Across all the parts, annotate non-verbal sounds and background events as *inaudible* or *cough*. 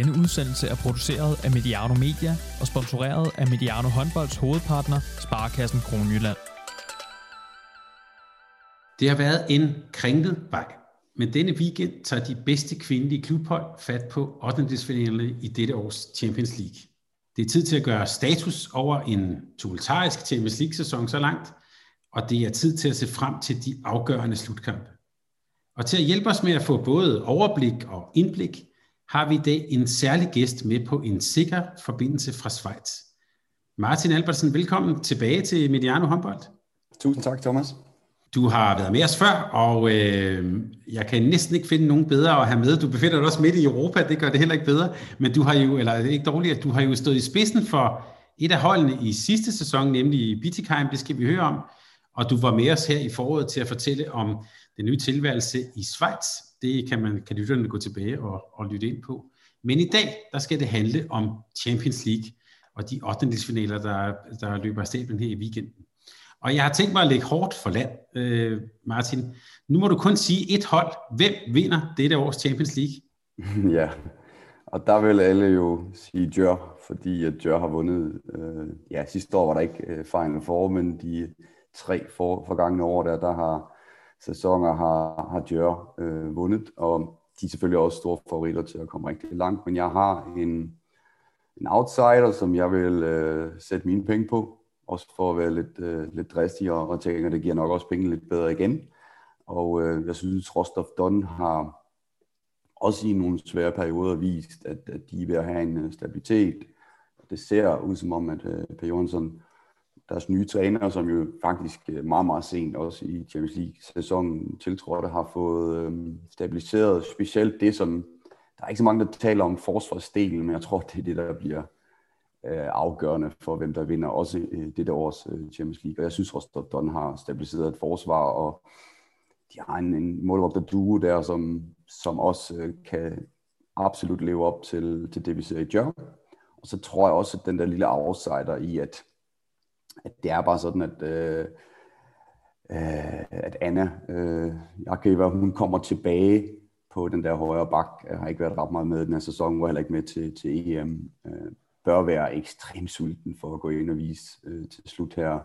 Denne udsendelse er produceret af Mediano Media og sponsoreret af Mediano Håndbolds hovedpartner, Sparkassen Kronjylland. Det har været en kringlet vej, men denne weekend tager de bedste kvindelige klubhold fat på 8. i dette års Champions League. Det er tid til at gøre status over en tumultarisk Champions League-sæson så langt, og det er tid til at se frem til de afgørende slutkampe. Og til at hjælpe os med at få både overblik og indblik, har vi i dag en særlig gæst med på en sikker forbindelse fra Schweiz. Martin Albertsen, velkommen tilbage til Mediano Håndbold. Tusind tak, Thomas. Du har været med os før, og øh, jeg kan næsten ikke finde nogen bedre at have med. Du befinder dig også midt i Europa, det gør det heller ikke bedre. Men du har jo, eller ikke dårligt, at du har jo stået i spidsen for et af holdene i sidste sæson, nemlig Bittigheim, det skal vi høre om. Og du var med os her i foråret til at fortælle om den nye tilværelse i Schweiz. Det kan man kan lytterne gå tilbage og, og lytte ind på. Men i dag, der skal det handle om Champions League og de 8. finaler, der, der løber af stablen her i weekenden. Og jeg har tænkt mig at lægge hårdt for land, øh, Martin. Nu må du kun sige et hold. Hvem vinder dette års Champions League? *laughs* Ja, og der vil alle jo sige Djør, fordi at Djør har vundet. Øh, ja, sidste år var der ikke øh, Final Four, men de tre for, forgangne år der, der har sæsoner har, har Djør øh, vundet, og de er selvfølgelig også store favoritter til at komme rigtig langt, men jeg har en, en outsider, som jeg vil øh, sætte mine penge på, også for at være lidt, øh, lidt dristig, og, og tænke, at det giver nok også penge lidt bedre igen. Og øh, jeg synes, Rostov Don har også i nogle svære perioder vist, at, at de er ved at have en øh, stabilitet. Det ser ud som om, at øh, Per Jonsson deres nye træner, som jo faktisk øh, meget, meget sent også i Champions League-sæsonen tiltrådte, har fået øh, stabiliseret specielt det, som der er ikke så mange, der taler om forsvarsdelen, men jeg tror, det er det, der bliver øh, afgørende for, hvem der vinder også øh, det der års øh, Champions League. Og jeg synes også, at Don har stabiliseret et forsvar, og de har en, en målvogter duo der, som, som også øh, kan absolut leve op til, til det, vi ser i job. Og så tror jeg også, at den der lille outsider i, at at det er bare sådan, at, øh, øh, at Anna øh, Jakiva, hun kommer tilbage på den der højre bak. Jeg har ikke været ret meget med den her sæson, var heller ikke med til, til EM. Øh, bør være ekstremt sulten for at gå ind og vise øh, til slut her.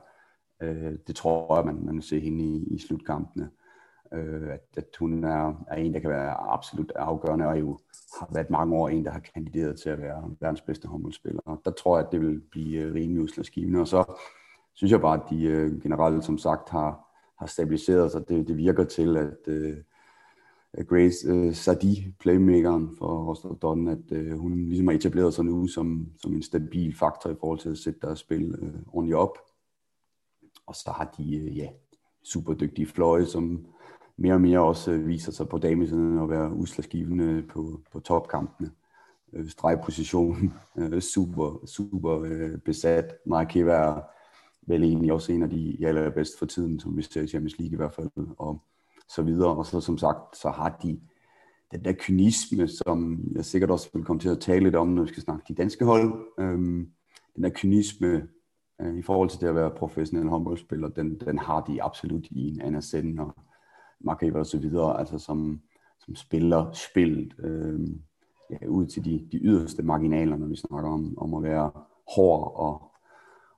Øh, det tror jeg, man, man ser hende i, i slutkampene. Øh, at, at hun er, er en, der kan være absolut afgørende, og jo har været mange år en, der har kandideret til at være verdens bedste håndboldspiller. Og der tror jeg, at det vil blive øh, rimelig udslagsgivende. Og så synes jeg bare, at de øh, generelt, som sagt, har, har stabiliseret sig. Det, det virker til, at øh, Grace øh, Sadi, playmakeren for Rostov Don, at øh, hun ligesom har etableret sig nu som, som en stabil faktor i forhold til at sætte deres spil øh, ordentligt op. Og så har de øh, ja, super dygtige fløje, som mere og mere også øh, viser sig på damesiden at være udslagsgivende på, på topkampene. Øh, stregposition, *laughs* øh, super, super øh, besat. Markeva er vel egentlig også en af de allerbedste for tiden, som vi ser i Champions League i hvert fald, og så videre. Og så som sagt, så har de den der kynisme, som jeg sikkert også vil komme til at tale lidt om, når vi skal snakke de danske hold. Øhm, den der kynisme øh, i forhold til det at være professionel håndboldspiller, den, den har de absolut i en anden send, og Markeva og så videre, altså som, som spiller spillet øh, ja, ud til de, de yderste marginaler, når vi snakker om, om at være hård og,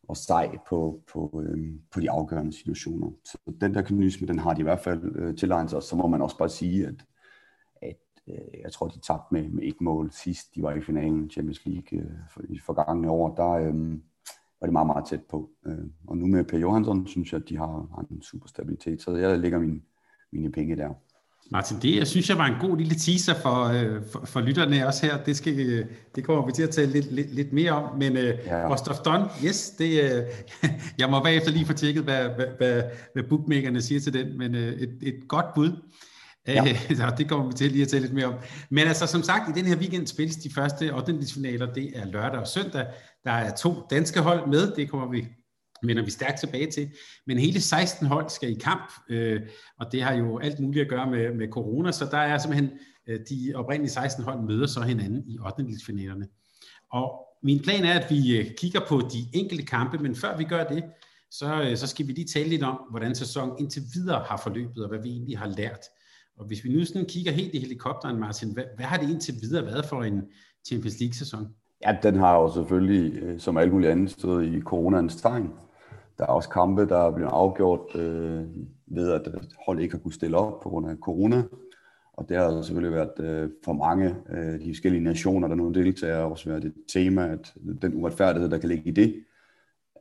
og sej på, på, øh, på de afgørende situationer. Så den der kynisme, den har de i hvert fald øh, tilegnet sig. Så må man også bare sige, at, at øh, jeg tror, de tabte med, med et mål sidst. De var i finalen Champions League øh, for, i forgangene år. Der øh, var det meget, meget tæt på. Øh, og nu med Per Johansson, synes jeg, at de har, har en super stabilitet. Så jeg lægger min, mine penge der. Martin, det jeg synes jeg var en god lille teaser for, øh, for, for lytterne også her. Det, skal, det kommer vi til at tale lidt, lidt, lidt mere om. Men øh, ja. Rostov Don, yes, det, øh, *laughs* jeg må bagefter lige få tjekket, hvad, hvad, hvad, hvad bookmakerne siger til den. Men øh, et, et godt bud. Ja. Øh, *laughs* det kommer vi til lige at tale lidt mere om. Men altså som sagt, i den her weekend spilles de første 8. finaler. Det er lørdag og søndag. Der er to danske hold med. Det kommer vi vender vi stærkt tilbage til. Men hele 16 hold skal i kamp, øh, og det har jo alt muligt at gøre med, med corona, så der er simpelthen øh, de oprindelige 16 hold møder så hinanden i 8. finalerne. Og min plan er, at vi øh, kigger på de enkelte kampe, men før vi gør det, så, øh, så skal vi lige tale lidt om, hvordan sæsonen indtil videre har forløbet, og hvad vi egentlig har lært. Og hvis vi nu sådan kigger helt i helikopteren, Martin, hvad, hvad har det indtil videre været for en Champions League-sæson? Ja, den har jo selvfølgelig, øh, som alt muligt andet, stået i coronaens tegn. Der er også kampe, der er blevet afgjort øh, ved, at hold ikke har kunnet stille op på grund af corona. Og det har selvfølgelig været øh, for mange øh, de forskellige nationer, der nu deltager, også været et tema, at den uretfærdighed, der kan ligge i det.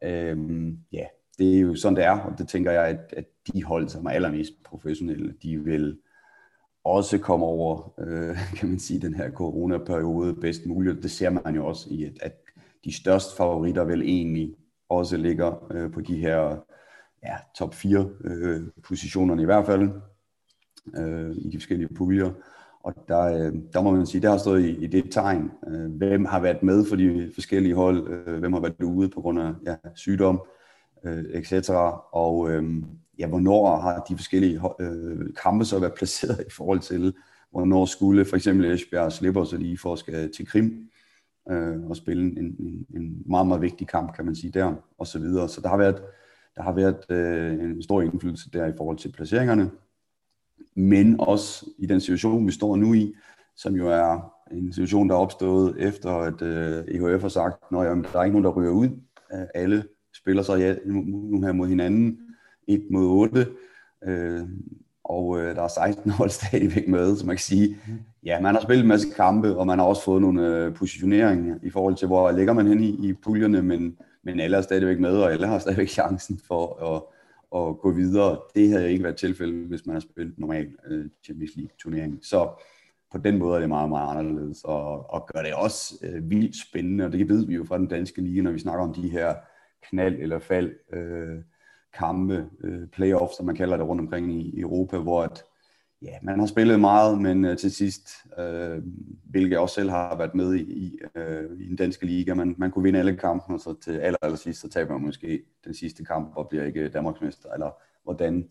Øh, ja, det er jo sådan, det er, og det tænker jeg, at, at de hold, som er allermest professionelle, de vil også komme over, øh, *laughs* kan man sige, den her coronaperiode bedst muligt. Det ser man jo også i, at, at de største favoritter vel egentlig også ligger øh, på de her ja, top 4 øh, positionerne i hvert fald øh, i de forskellige puljer. Og der, øh, der må man sige, der har stået i, i det tegn. Øh, hvem har været med for de forskellige hold? Øh, hvem har været ude på grund af ja, sygdom, øh, etc. Og øh, ja, hvornår har de forskellige øh, kampe så været placeret i forhold til, hvornår skulle for eksempel Esbjerg slipper så lige for at skal til Krim øh, og spille en, en, en meget, meget vigtig kamp, kan man sige der, og så videre. Så der har været, der har været øh, en stor indflydelse der i forhold til placeringerne, men også i den situation, vi står nu i, som jo er en situation, der er opstået efter, at øh, EHF har sagt, at der er ikke nogen, der ryger ud. Øh, alle spiller så ja, nu, nu her mod hinanden, 1 mod 8, øh, og øh, der er 16 hold *laughs* stadigvæk med, så man kan sige, ja, man har spillet en masse kampe, og man har også fået nogle øh, positioneringer i forhold til, hvor ligger man hen i, i puljerne, men, men alle er stadigvæk med, og alle har stadigvæk *laughs* chancen for at, at gå videre. Det havde ikke været tilfældet, hvis man har spillet normal øh, Champions League-turnering. Så på den måde er det meget, meget anderledes, og, og gør det også øh, vildt spændende, og det ved vi jo fra den danske liga, når vi snakker om de her knald eller fald øh, kampe, øh, playoffs, som man kalder det rundt omkring i Europa, hvor at, ja, man har spillet meget, men øh, til sidst, øh, hvilket jeg også selv har været med i, i, øh, i den danske liga, man, man kunne vinde alle kampe, og så til aller, aller sidst, så taber man måske den sidste kamp og bliver ikke Danmarksmester, eller hvordan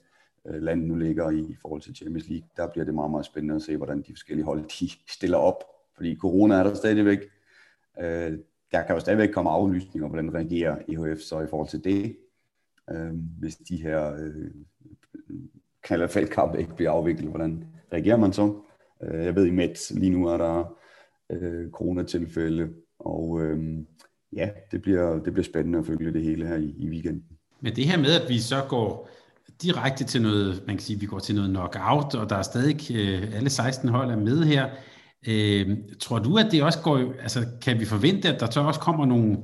øh, landet nu ligger i, i forhold til Champions League. Der bliver det meget, meget spændende at se, hvordan de forskellige hold de stiller op, fordi corona er der stadigvæk. Øh, der kan jo stadigvæk komme aflysninger, hvordan reagerer EHF så i forhold til det øh, hvis de her øh, kalder ikke bliver afviklet, hvordan reagerer man så? Øh, jeg ved i Mets lige nu er der øh, coronatilfælde, og øh, ja, det bliver, det bliver spændende at følge det hele her i, i weekenden. Men det her med, at vi så går direkte til noget, man kan sige, vi går til noget knockout, og der er stadig øh, alle 16 hold er med her. Øh, tror du, at det også går, altså kan vi forvente, at der så også kommer nogle,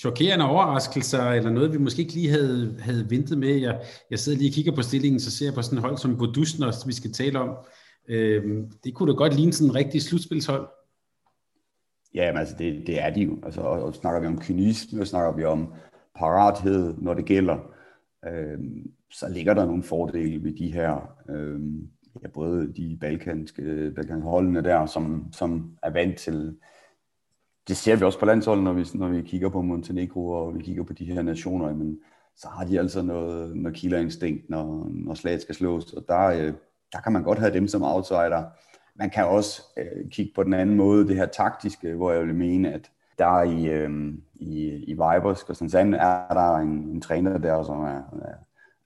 chokerende overraskelser, eller noget, vi måske ikke lige havde, havde ventet med. Jeg, jeg sidder lige og kigger på stillingen, så ser jeg på sådan et hold som Godusnos, vi skal tale om. Øhm, det kunne da godt ligne sådan en rigtig slutspilshold. Ja, men altså det, det er de jo. Altså, og, og snakker vi om kynisme, og snakker vi om parathed, når det gælder, øhm, så ligger der nogle fordele ved de her, øhm, ja, både de balkanske, balkanske holdene der, som, som er vant til det ser vi også på landsholdet, når vi, når vi kigger på Montenegro, og vi kigger på de her nationer, men så har de altså noget, noget killerinstinkt, når, når slaget skal slås, og der, øh, der kan man godt have dem som outsider. Man kan også øh, kigge på den anden måde, det her taktiske, hvor jeg vil mene, at der i, øh, i, i Vibers, Kristiansand, er der en, en træner der, som er,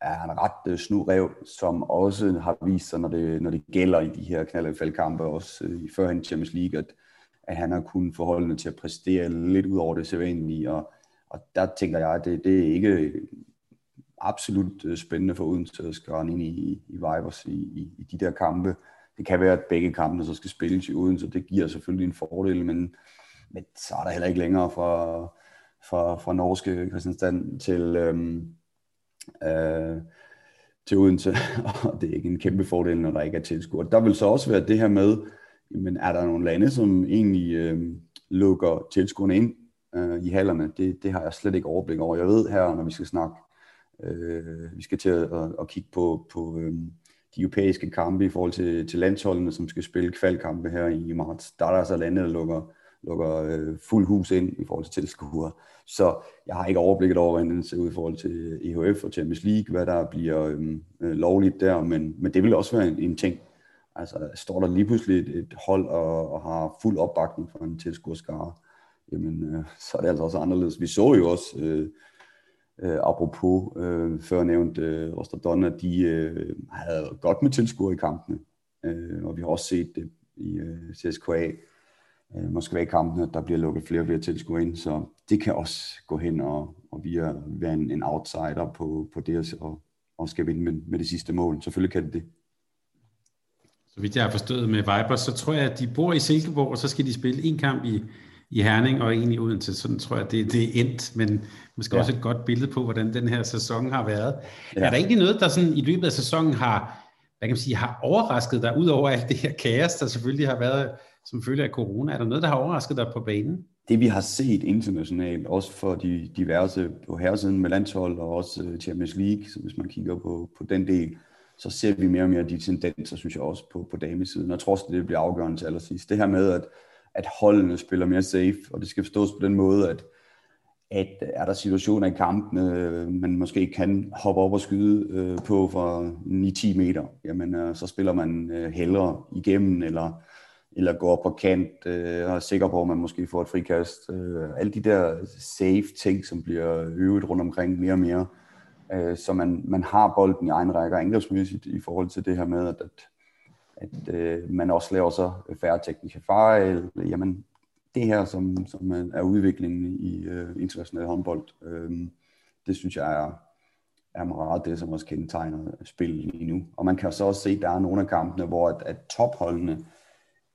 er en ret øh, snurrev, som også har vist sig, når det, når det gælder i de her knaldfaldkampe, også øh, i førhen Champions League, at at han har kunnet forholdene til at præstere lidt ud over det sædvanlige, og, og der tænker jeg, at det, det er ikke absolut øh, spændende for Odense at skræne ind i, i Vibers i, i, i de der kampe. Det kan være, at begge kampene så skal spilles i Odense, det giver selvfølgelig en fordel, men, men så er der heller ikke længere fra, fra, fra norske Christiansand til, øhm, øh, til Odense, *laughs* og det er ikke en kæmpe fordel, når der ikke er tilskuer. Der vil så også være det her med, men er der nogle lande, som egentlig øh, lukker tilskuerne ind øh, i hallerne? Det, det har jeg slet ikke overblik over. Jeg ved her, når vi skal snakke, øh, vi skal til at, at, at kigge på, på øh, de europæiske kampe i forhold til, til landsholdene, som skal spille kvalkampe her i marts. Der er der altså lande, der lukker, lukker øh, fuld hus ind i forhold til tilskuere. Så jeg har ikke overblikket over, hvordan det ser ud i forhold til EHF og Champions League, hvad der bliver øh, lovligt der, men, men det vil også være en, en ting, Altså, står der lige pludselig et, et hold og, og har fuld opbakning fra en tilskuerskare, jamen, øh, *laughs* så er det altså også anderledes. Vi så jo også, øh, øh, apropos øh, før nævnt øh, Rostadon, at de øh, havde godt med tilskuere i kampene, øh, og vi har også set det i øh, CSKA, øh, Moskva-kampene, der bliver lukket flere og flere tilskuere ind, så det kan også gå hen og, og via, være en, en outsider på, på det og, og skabe vinde med, med det sidste mål. Selvfølgelig kan det det. Så vidt jeg har forstået med Vipers, så tror jeg, at de bor i Silkeborg, og så skal de spille en kamp i, i Herning og en i Odense. Sådan tror jeg, det, det er endt, men måske ja. også et godt billede på, hvordan den her sæson har været. Ja. Er der egentlig noget, der sådan i løbet af sæsonen har, hvad kan man sige, har overrasket dig, ud over alt det her kaos, der selvfølgelig har været som følge af corona? Er der noget, der har overrasket dig på banen? Det vi har set internationalt, også for de diverse på herresiden med landshold og også øh, Champions League, så hvis man kigger på, på den del, så ser vi mere og mere de tendenser, synes jeg også, på, på damesiden. Og jeg tror også, det bliver afgørende til allersidst. Det her med, at, at holdene spiller mere safe, og det skal forstås på den måde, at, at er der situationer i kampene, øh, man måske kan hoppe op og skyde øh, på for 9-10 meter, jamen øh, så spiller man øh, hellere igennem, eller, eller går op på kant, øh, og er sikker på, at man måske får et frikast. Øh, alle de der safe ting, som bliver øvet rundt omkring mere og mere, øh, Øh, så man, man har bolden i egen række angrebsmæssigt i forhold til det her med, at, at, at øh, man også laver så færre tekniske fejl. Jamen, det her, som, som er udviklingen i øh, international håndbold, øh, det synes jeg er, er meget det, som også kendetegner spillet lige nu. Og man kan så også se, at der er nogle af kampene, hvor at, at topholdene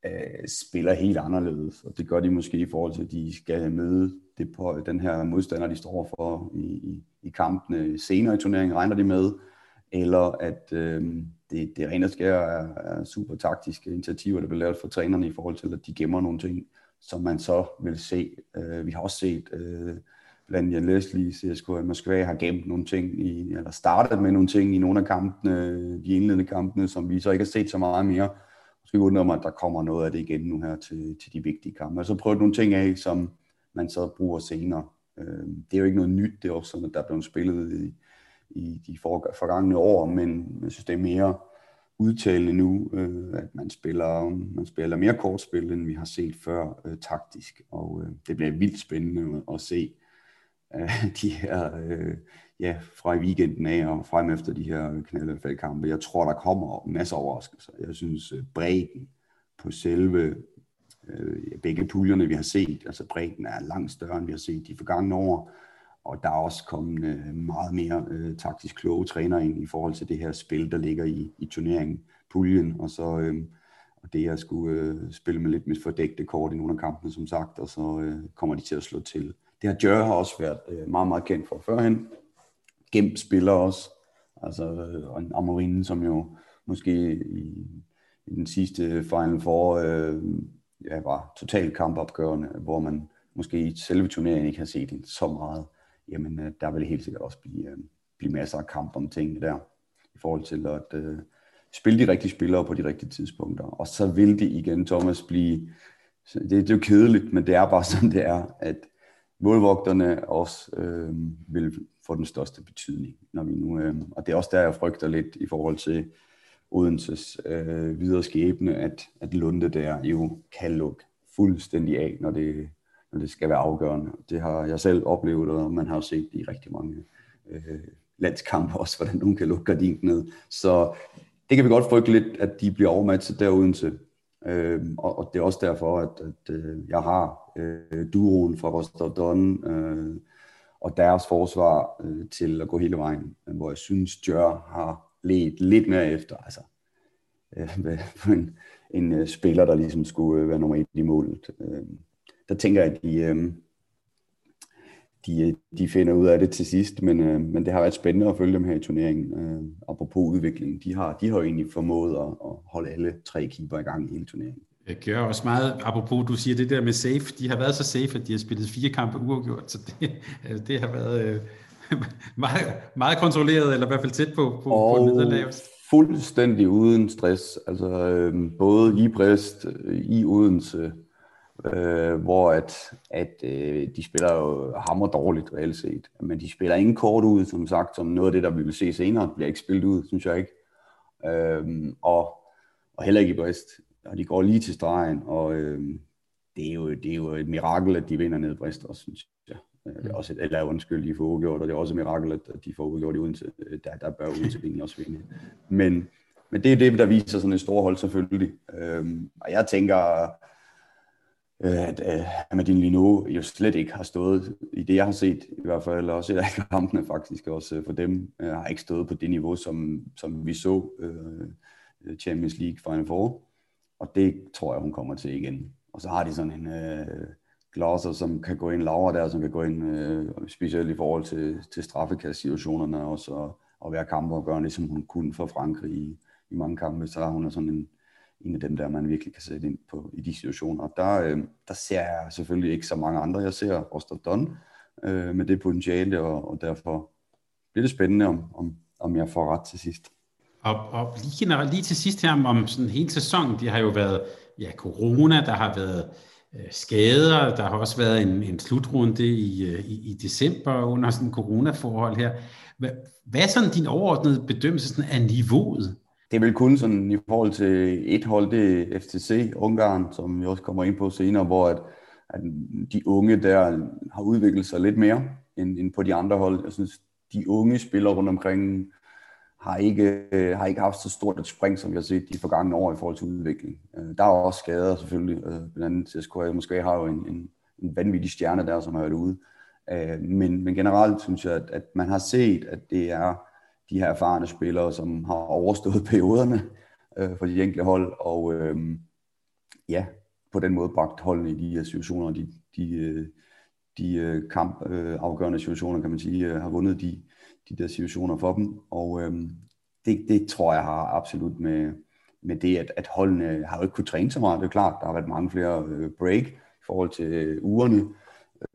øh, spiller helt anderledes, og det gør de måske i forhold til, at de skal møde det på, den her modstander, de står for i, i, i kampene senere i turneringen, regner de med, eller at øh, det, det rent og skær er, er super taktiske initiativer, der bliver lavet for trænerne i forhold til, at de gemmer nogle ting, som man så vil se. Øh, vi har også set, øh, blandt Jan Leslie, CSK i Moskva har gemt nogle ting, i, eller startet med nogle ting i nogle af kampene, de indledende kampene, som vi så ikke har set så meget mere. Måske undrer mig, at der kommer noget af det igen nu her til, til de vigtige kampe. Og så prøvet nogle ting af, som man så bruger senere. Øh, det er jo ikke noget nyt, det er også sådan, at der er blevet spillet i, i de forgangne år, men jeg synes, det er mere udtalende nu, øh, at man spiller, man spiller mere kortspil, end vi har set før øh, taktisk, og øh, det bliver vildt spændende at, se øh, *laughs* de her, øh, ja, fra i weekenden af og frem efter de her knaldefaldkampe. Jeg tror, der kommer masser af overraskelser. Jeg synes, øh, bredden på selve øh, begge puljerne, vi har set, altså bredden er langt større, end vi har set de forgangne år, og der er også kommet øh, meget mere øh, taktisk kloge træner ind i forhold til det her spil, der ligger i, i turneringen, puljen, og så øh, og det at skulle øh, spille med lidt mit fordækte kort i nogle af kampene, som sagt, og så øh, kommer de til at slå til. Det har Jør har også været øh, meget, meget kendt for førhen. Gemt spiller også, altså øh, Amorinen, som jo måske i, i den sidste Final Four øh, ja, var totalt kampopgørende, hvor man måske i selve turneringen ikke har set så meget jamen øh, der vil helt sikkert også blive, øh, blive masser af kamp om tingene der, i forhold til at øh, spille de rigtige spillere på de rigtige tidspunkter. Og så vil det igen, Thomas, blive, det, det er jo kedeligt, men det er bare *laughs* sådan, det er, at målvogterne også øh, vil få den største betydning, når vi nu, øh, og det er også der, jeg frygter lidt i forhold til Odenses øh, videre skæbne, at, at Lunde der jo kan lukke fuldstændig af, når det, når det skal være afgørende. Det har jeg selv oplevet, og man har jo set i rigtig mange øh, landskampe også, hvordan nogen kan lukke gardinen ned. Så det kan vi godt frygte lidt, at de bliver overmatchet der Odense. Øh, og, og det er også derfor, at, at øh, jeg har øh, duoen fra Rostov Don øh, og deres forsvar øh, til at gå hele vejen, hvor jeg synes, Jør har let lidt mere efter. Altså, øh, en, en øh, spiller, der ligesom skulle øh, være nummer et i målet. Øh, der tænker jeg, at de, øh, de, øh, de finder ud af det til sidst, men, øh, men det har været spændende at følge dem her i turneringen. Øh, apropos udviklingen, de har, de har jo egentlig formået at, at holde alle tre keeper i gang i hele turneringen. Jeg gør også meget, apropos du siger det der med safe, de har været så safe, at de har spillet fire kampe uafgjort, så det, altså, *laughs* det har været øh, *laughs* meget, meget kontrolleret, eller i hvert fald tæt på, på, og på nederlaget. fuldstændig uden stress, altså øh, både i Brest, i Odense, øh, hvor at, at øh, de spiller jo hammer dårligt reelt set. Men de spiller ingen kort ud, som sagt, som noget af det, der vi vil se senere, bliver ikke spillet ud, synes jeg ikke. Øh, og, og heller ikke i Brest. Og de går lige til stregen, og øh, det, er jo, det er jo et mirakel, at de vinder ned i Brest også, synes jeg. Det er også et, eller undskyld, de får udgjort, og det er også et mirakel, at de får udgjort i Odense. Øh, der, der bør Odense egentlig også vinde. Men, men det er det, der viser sådan et stort hold selvfølgelig. Øhm, og jeg tænker, øh, at øh, uh, Madine Lino jo slet ikke har stået, i det jeg har set i hvert fald, også i *laughs* kampene faktisk også for dem, øh, har ikke stået på det niveau, som, som vi så øh, Champions League Final Four. Og det tror jeg, hun kommer til igen. Og så har de sådan en Øh, Glaser, som kan gå ind, Laura der, som kan gå ind, øh, specielt i forhold til, til straffekast-situationerne også, og, og være kamper som ligesom hun kunne for Frankrig i, i mange kampe. Så har hun sådan en, en af dem der, man virkelig kan sætte ind på i de situationer. Og der, øh, der ser jeg selvfølgelig ikke så mange andre. Jeg ser Oster Don øh, med det potentiale, og, og derfor bliver det spændende, om, om, om jeg får ret til sidst. Og, og lige, lige til sidst her om sådan hele sæsonen, det har jo været ja, corona, der har været Øh, skader, der har også været en, en slutrunde i, øh, i, i december under sådan coronaforhold her. Hvad, hvad er sådan din overordnede bedømmelse sådan af niveauet det er vel kun sådan i forhold til et hold, det er FTC, Ungarn, som vi også kommer ind på senere, hvor at, at de unge der har udviklet sig lidt mere end, end på de andre hold. Jeg synes, de unge spillere rundt omkring har ikke, øh, har ikke haft så stort et spring, som vi har set de forgangne år i forhold til udvikling. Øh, der er også skader selvfølgelig, øh, blandt andet CSKA måske har jo en, en, en vanvittig stjerne der, som har været ude. Øh, men, men generelt synes jeg, at, at man har set, at det er de her erfarne spillere, som har overstået *laughs* perioderne øh, for de enkelte hold, og øh, ja, på den måde bragt holdene i de her situationer, de, de, de, de øh, kampafgørende øh, situationer, kan man sige, har vundet de, de der situationer for dem, og øhm, det, det tror jeg har absolut med, med det, at, at holdene har jo ikke kunnet træne så meget. Det er klart, der har været mange flere øh, break i forhold til øh, ugerne,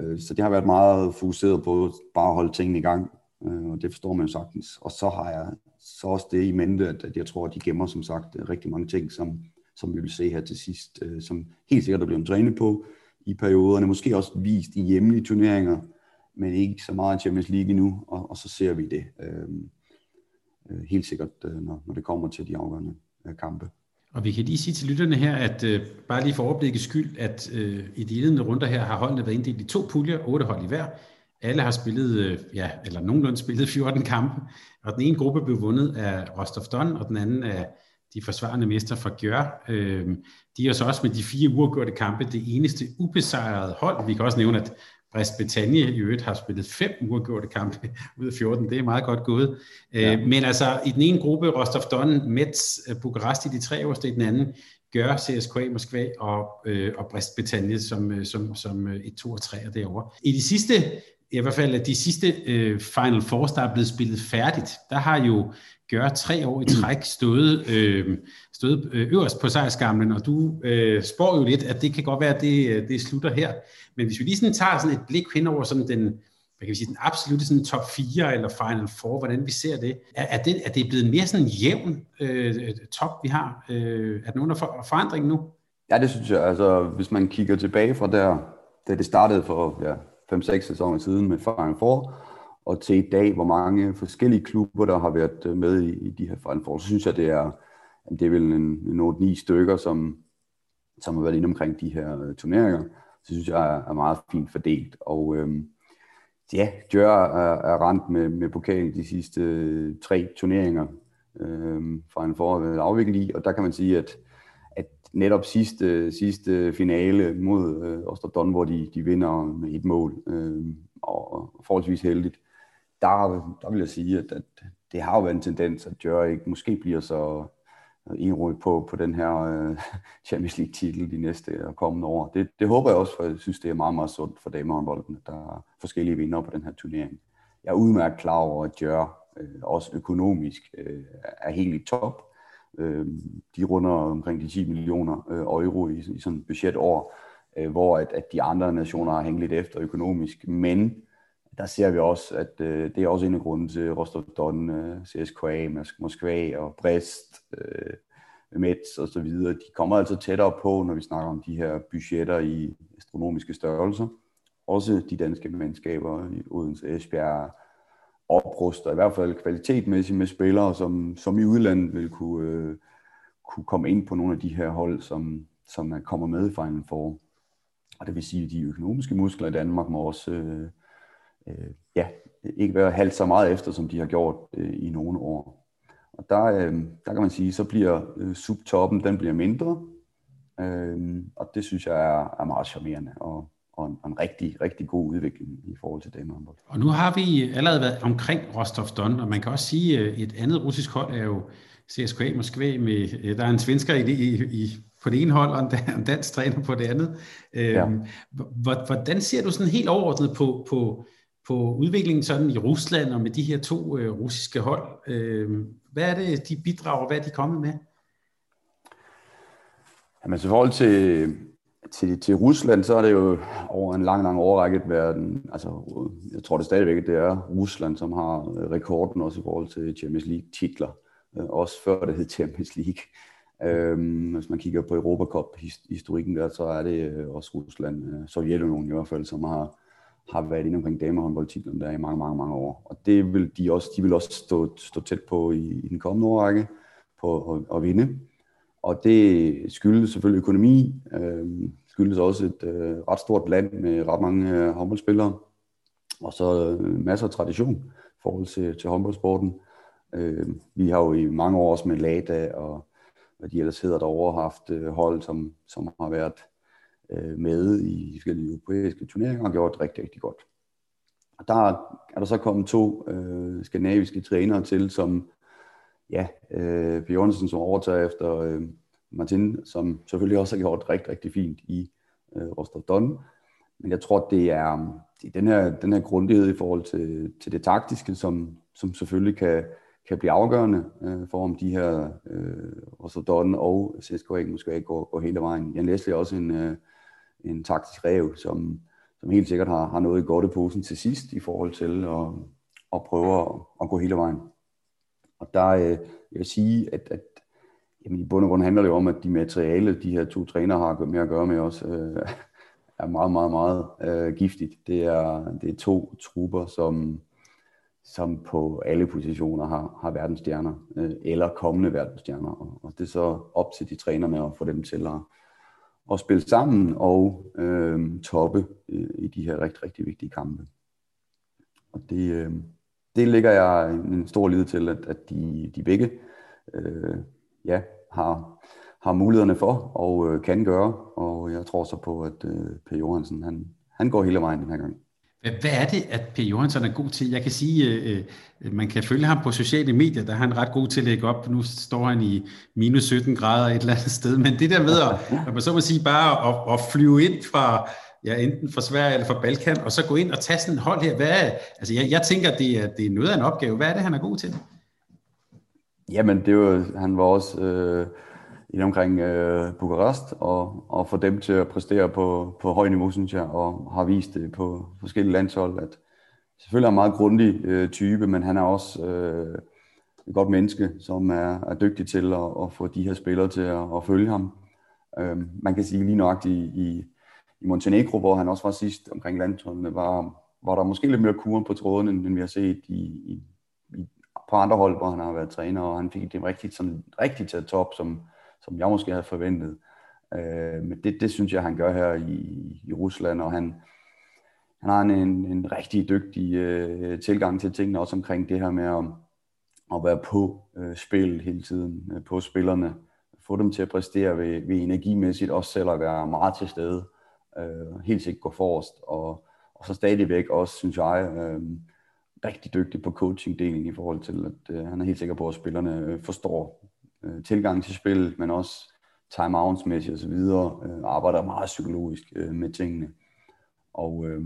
øh, så det har været meget fokuseret på bare at holde tingene i gang. Øh, og det forstår man jo sagtens. Og så har jeg så også det i mente, at, at jeg tror, at de gemmer som sagt rigtig mange ting, som, som vi vil se her til sidst, øh, som helt sikkert er blevet trænet på i perioderne, måske også vist i hjemlige turneringer, men ikke så meget Champions League endnu, og, og så ser vi det øhm, øh, helt sikkert, øh, når, når det kommer til de afgørende øh, kampe. Og vi kan lige sige til lytterne her, at øh, bare lige for overblikket skyld, at øh, i de indledende runder her har holdene været inddelt i to puljer, otte hold i hver, alle har spillet, øh, ja, eller nogenlunde spillet 14 kampe, og den ene gruppe blev vundet af Rostov Don, og den anden af de forsvarende mester fra Gjør. Øh, de er så også med de fire uafgjorte kampe det eneste ubesejrede hold. Vi kan også nævne, at Brest Bretagne i øvrigt har spillet fem uafgjorte kampe *laughs* ud af 14. Det er meget godt gået. Øh, ja. Men altså i den ene gruppe, Rostov Don, Metz, Bukarest i de tre øverste, i den anden gør CSKA Moskva og, øh, og Brest Bretagne som, som, som et to og tre derovre. I de sidste i hvert fald de sidste øh, Final Four, der er blevet spillet færdigt, der har jo gøre tre år i træk stået, øh, stået øh, øverst på sejrskamlen, og du øh, spår jo lidt, at det kan godt være, at det, øh, det slutter her. Men hvis vi lige sådan tager sådan et blik hen over sådan den, hvad kan vi sige, den absolutte sådan top 4 eller Final 4, hvordan vi ser det, er, er, det, er det blevet mere sådan jævn øh, top, vi har? Øh, er den under for, forandring nu? Ja, det synes jeg. Altså, hvis man kigger tilbage fra der, da det startede for ja, 5-6 sæsoner siden med Final Four, og til i dag, hvor mange forskellige klubber, der har været øh, med i, i de her Final Four, så synes jeg, det er, det er vel en, en 8-9 stykker, som, som har været inde omkring de her øh, turneringer. Så synes jeg er, er meget fint fordelt. Og øhm, ja, Djør er, er rent med, med pokalen de sidste øh, tre turneringer øhm, Final Four har øh, afviklet i, og der kan man sige, at at netop sidste, sidste finale mod øh, Osterdon, hvor de, de vinder med et mål, øh, og, og forholdsvis heldigt, der, der vil jeg sige, at, at det har jo været en tendens, at Jør ikke måske bliver så øh, enrådigt på, på den her øh, Champions League titel de næste og kommende år. Det, det håber jeg også, for jeg synes, det er meget, meget sundt for damehåndbolden, at der er forskellige vinder på den her turnering. Jeg er udmærket klar over, at Jør øh, også økonomisk øh, er helt i top, Øh, de runder omkring de 10 millioner øh, euro i, i sådan et budgetår, øh, hvor at, at de andre nationer har hængt lidt efter økonomisk. Men der ser vi også, at øh, det er også en af grunden til Rostov Don, øh, CSKA, Moskva og Brest, øh, Metz og så videre. De kommer altså tættere på, når vi snakker om de her budgetter i astronomiske størrelser. Også de danske mandskaber i Odense, Esbjerg, opruster, i hvert fald kvalitetmæssigt med spillere, som, som i udlandet vil kunne, øh, kunne komme ind på nogle af de her hold, som, som kommer med i Final Four. Og det vil sige, at de økonomiske muskler i Danmark må også øh, øh, ja, ikke være halvt så meget efter, som de har gjort øh, i nogle år. Og der, øh, der kan man sige, så bliver øh, subtoppen, den bliver mindre, Øh, og det synes jeg er, er meget charmerende og, og, en, og en rigtig, rigtig god udvikling i forhold til damehåndbold. Og nu har vi allerede været omkring Rostov Don, og man kan også sige, at et andet russisk hold er jo CSKA Moskva, med, der er en svensker i, i, i på det ene hold, og en dansk træner på det andet. Ja. Øhm, hvordan ser du sådan helt overordnet på, på, på udviklingen sådan i Rusland og med de her to øh, russiske hold? Øh, hvad er det, de bidrager, hvad er de kommet med? Jamen, så i forhold til, til, til Rusland, så er det jo over en lang, lang overrække været, altså, jeg tror det stadigvæk, det er Rusland, som har øh, rekorden også i forhold til Champions League titler, øh, også før det hed Champions League. Øhm, hvis man kigger på Europacup-historikken der, så er det øh, også Rusland, Sovjetunionen i hvert fald, som har, har været inde omkring damehåndboldtitlen der i mange, mange, mange år. Og det vil de også, de vil også stå, stå tæt på i, i den kommende årrække på at, at vinde. Og det skyldes selvfølgelig økonomi, øh, skyldes også et øh, ret stort land med ret mange øh, håndboldspillere, og så øh, masser af tradition i forhold til, til håndboldsporten. Øh, vi har jo i mange år også med Lada og hvad de ellers hedder derovre, haft øh, hold, som, som har været øh, med i forskellige europæiske turneringer og gjort rigtig, rigtig godt. Og der er der så kommet to øh, skandinaviske trænere til, som ja, øh, Bjørnsen, som overtager efter øh, Martin, som selvfølgelig også har gjort rigtig, rigtig fint i øh, Rostov Don. Men jeg tror, det er, det er den, her, den her grundighed i forhold til, til det taktiske, som, som selvfølgelig kan, kan blive afgørende øh, for, om de her øh, Rostov Don og CSKA måske ikke går, går hele vejen. Jeg Leslie også en, øh, en taktisk rev, som, som helt sikkert har, har noget i godt posen til sidst i forhold til at, at prøve at, at gå hele vejen. Og der øh, jeg vil sige, at, at jamen, i bund og grund handler det jo om, at de materiale, de her to trænere har med at gøre med os, øh, *laughs* er meget, meget, meget øh, giftigt. Det er, det er to trupper, som, som på alle positioner har, har verdensstjerner, øh, eller kommende verdensstjerner. Og, og det er så op til de trænerne at få dem til at, at spille sammen og øh, toppe øh, i de her rigtig, rigtig vigtige kampe. Og det, øh, det ligger jeg en stor lid til, at, at de, de begge øh, ja, har, har mulighederne for og øh, kan gøre. Og jeg tror så på, at øh, Per Johansen han, han går hele vejen den her gang. Hvad er det, at Per Johansson er god til? Jeg kan sige, øh, øh, man kan følge ham på sociale medier, der er han ret god til at lægge op. Nu står han i minus 17 grader et eller andet sted, men det der med at, man så må sige, bare at, at flyve ind fra, ja, enten fra Sverige eller fra Balkan, og så gå ind og tage sådan et hold her. Hvad er, altså jeg, jeg tænker, det er, det er noget af en opgave. Hvad er det, han er god til? Jamen, det var, han var også øh, i omkring øh, Bukarest, og, og få dem til at præstere på, på høj niveau, synes jeg, og har vist det på forskellige landshold, at selvfølgelig er en meget grundig øh, type, men han er også øh, et godt menneske, som er, er dygtig til at, at få de her spillere til at, at følge ham. Øh, man kan sige lige nøjagtigt i, i, i Montenegro, hvor han også var sidst omkring landsholdene, var, var der måske lidt mere kuren på tråden, end vi har set i, i, i, på andre hold, hvor han har været træner, og han fik det rigtigt, sådan, rigtigt til top, som, som jeg måske havde forventet. Øh, men det, det synes jeg, han gør her i, i Rusland, og han, han har en, en, en rigtig dygtig øh, tilgang til tingene, også omkring det her med at, at være på øh, spil hele tiden, øh, på spillerne, få dem til at præstere ved, ved energimæssigt, også selv at være meget til stede, øh, helt sikkert gå forrest, og, og så stadigvæk også, synes jeg, øh, rigtig dygtig på coaching-delen i forhold til, at øh, han er helt sikker på, at spillerne øh, forstår øh, tilgang til spil, men også timeouts-mæssigt osv., øh, arbejder meget psykologisk øh, med tingene. Og øh,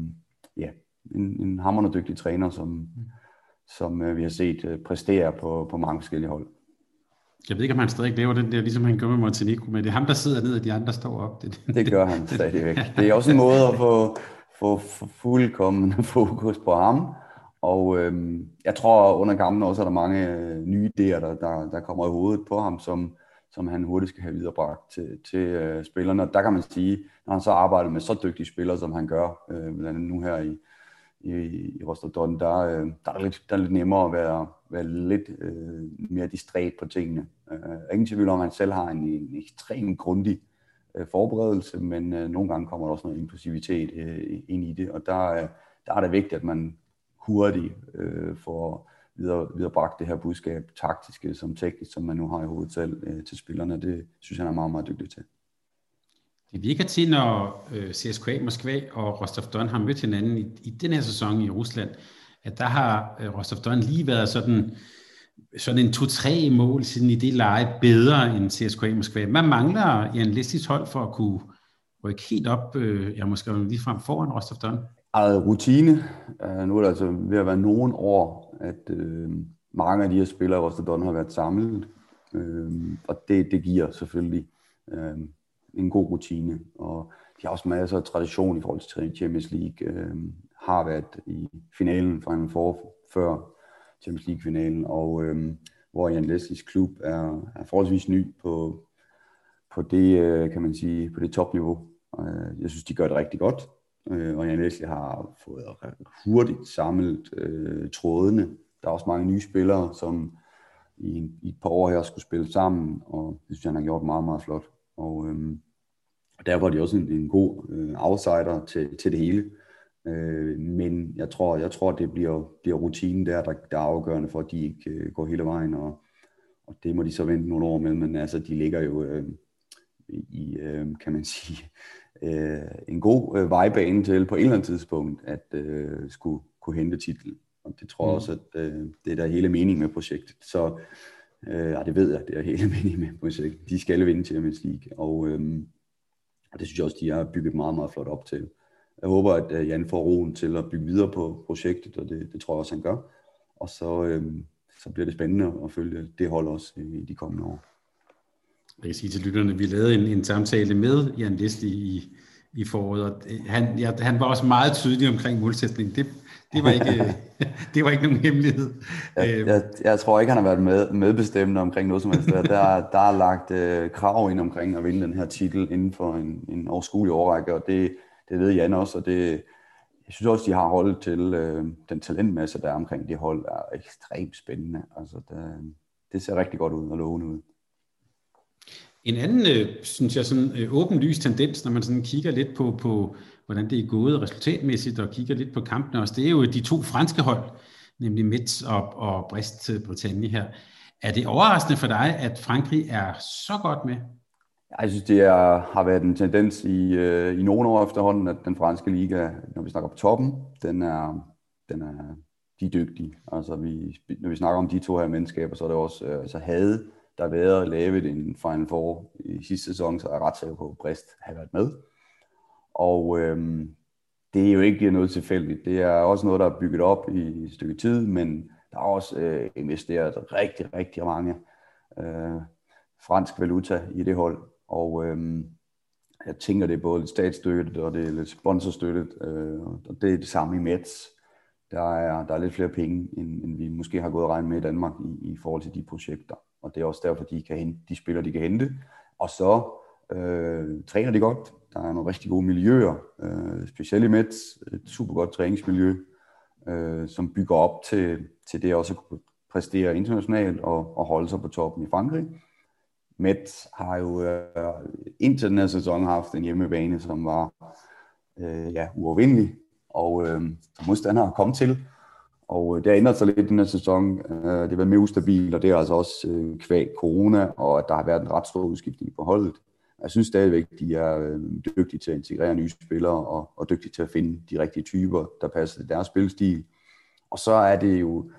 ja, en, en hammerende dygtig træner, som, som øh, vi har set øh, præstere på, på mange forskellige hold. Jeg ved ikke, om han stadig laver den der, ligesom han gør med Montenegro, men det er ham, der sidder ned, og de andre står op. Det, det, det gør han stadigvæk. Det er også en måde at få, få, få fuldkommen fokus på ham, og øh, jeg tror under kampen også, er der mange øh, nye idéer, der, der, der kommer i hovedet på ham, som, som han hurtigt skal have viderebragt til, til øh, spillerne. Og der kan man sige, når han så arbejder med så dygtige spillere, som han gør, øh, blandt andet nu her i, i, i Rostov Don, der, øh, der, er lidt, der er lidt nemmere at være, være lidt øh, mere distræt på tingene. Øh, ingen tvivl om, at han selv har en, en ekstremt grundig øh, forberedelse, men øh, nogle gange kommer der også noget impulsivitet øh, ind i det, og der, øh, der er det vigtigt, at man hurtigt øh, får videre, viderebragt det her budskab, taktiske som teknisk, som man nu har i hovedet selv, øh, til spillerne. Det synes jeg, han er meget, meget dygtig til. det virker til, når øh, CSKA Moskva og Rostov Don har mødt hinanden i, i den her sæson i Rusland, at der har øh, Rostov Don lige været sådan, sådan en to-tre mål siden i det leje bedre end CSKA Moskva. Man mangler i en listigt hold for at kunne rykke helt op, øh, ja måske lige frem foran Rostov Don? Rutine. Uh, nu er det altså ved at være nogen år, at uh, mange af de her spillere i Rostedon har været samlet. Uh, og det, det giver selvfølgelig uh, en god rutine. Og de har også masser af tradition i forhold til Champions League. Uh, har været i finalen for en for før Champions League-finalen, og uh, hvor Jan Leslies klub er, er forholdsvis ny på, på det, uh, kan man sige, på det topniveau. Uh, jeg synes, de gør det rigtig godt øh, og jeg Leslie har fået hurtigt samlet øh, trådene. Der er også mange nye spillere, som i, i et par år her skulle spille sammen, og det synes jeg, han har gjort meget, meget flot. Og øh, der var de også en, en god øh, outsider til, til det hele. Øh, men jeg tror, jeg tror det bliver, bliver rutinen der, der, der er afgørende for, at de ikke øh, går hele vejen, og, og det må de så vente nogle år med, men altså, de ligger jo øh, i, øh, kan man sige, øh, en god øh, vejbane til på et eller andet tidspunkt at øh, skulle kunne hente titlen. Og det tror jeg mm. også, at øh, det er der hele meningen med projektet. Så øh, ja, det ved jeg, det er hele *laughs* meningen med projektet. De skal vinde Champions League, og, øh, og det synes jeg også, de har bygget meget, meget flot op til. Jeg håber, at øh, Jan får roen til at bygge videre på projektet, og det, det tror jeg også, han gør. Og så, øh, så bliver det spændende at følge det hold også i de kommende år. Jeg kan sige til lytterne, vi lavede en, en samtale med Jan Leslie i, i foråret, og han, ja, han var også meget tydelig omkring målsætningen. Det, det, var, ikke, *laughs* det var ikke nogen hemmelighed. Jeg, jeg, jeg tror ikke, han har været med, medbestemmende omkring noget som helst. Der, der er lagt øh, krav ind omkring at vinde den her titel inden for en, en overskuelig årrække, og det, det ved Jan også, og det, jeg synes også, de har holdet til øh, den talentmasse, der er omkring det hold, er ekstremt spændende. Altså, det, det ser rigtig godt ud og lovende ud. En anden, øh, synes jeg, sådan øh, åbenlyst tendens, når man sådan kigger lidt på, på, hvordan det er gået resultatmæssigt, og kigger lidt på kampene også, det er jo de to franske hold, nemlig Metz og, og Brest øh, Bretagne her. Er det overraskende for dig, at Frankrig er så godt med? Jeg synes, det er, har været en tendens i, øh, i nogle år efterhånden, at den franske liga, når vi snakker på toppen, den er, den er de er dygtige. Altså, vi, når vi snakker om de to her mennesker, så er det også øh, altså, havde der været lavet en Final Four i sidste sæson, så er jeg ret sikker på, at Brest har været med. Og øhm, det er jo ikke noget tilfældigt. Det er også noget, der er bygget op i et stykke tid, men der er også øh, investeret rigtig, rigtig mange øh, fransk valuta i det hold. Og øhm, jeg tænker, det er både lidt statsstøttet, og det er lidt sponsorstøttet, øh, og det er det samme i Mets. Der er, der er lidt flere penge, end, end vi måske har gået og regnet med i Danmark i, i forhold til de projekter og det er også derfor, de, kan hente, de spiller, de kan hente. Og så øh, træner de godt. Der er nogle rigtig gode miljøer, øh, specielt i Mets, et super godt træningsmiljø, øh, som bygger op til, til det også at kunne præstere internationalt og, og holde sig på toppen i Frankrig. Mets har jo øh, indtil den her sæson haft en hjemmebane, som var øh, ja, uovervindelig, og øh, modstandere kom til, og øh, det har ændret sig lidt den her sæson. Øh, det har været mere ustabilt, og det er altså også øh, kvæg corona, og at der har været en ret stor udskiftning på holdet. Jeg synes stadigvæk, de er dygtige til at integrere nye spillere, og, og dygtige til at finde de rigtige typer, der passer til deres spilstil. Og så er det jo,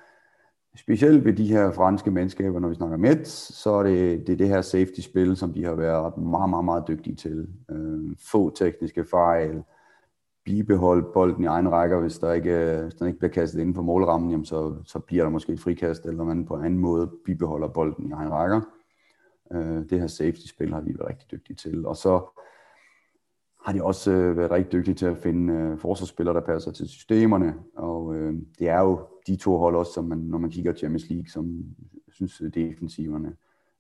specielt ved de her franske mandskaber, når vi snakker med, så er det, det er det her safety-spil, som de har været meget, meget, meget dygtige til. Få tekniske fejl, bibeholde bolden i egen rækker, hvis der ikke, hvis den ikke bliver kastet inden for målrammen, jamen så, så bliver der måske et frikast, eller man på en anden måde bibeholder bolden i egen rækker. Øh, det her safety-spil har vi været rigtig dygtige til. Og så har de også øh, været rigtig dygtige til at finde øh, forsvarsspillere, der passer til systemerne. Og øh, det er jo de to hold også, som man, når man kigger Champions League, som synes, øh, defensiverne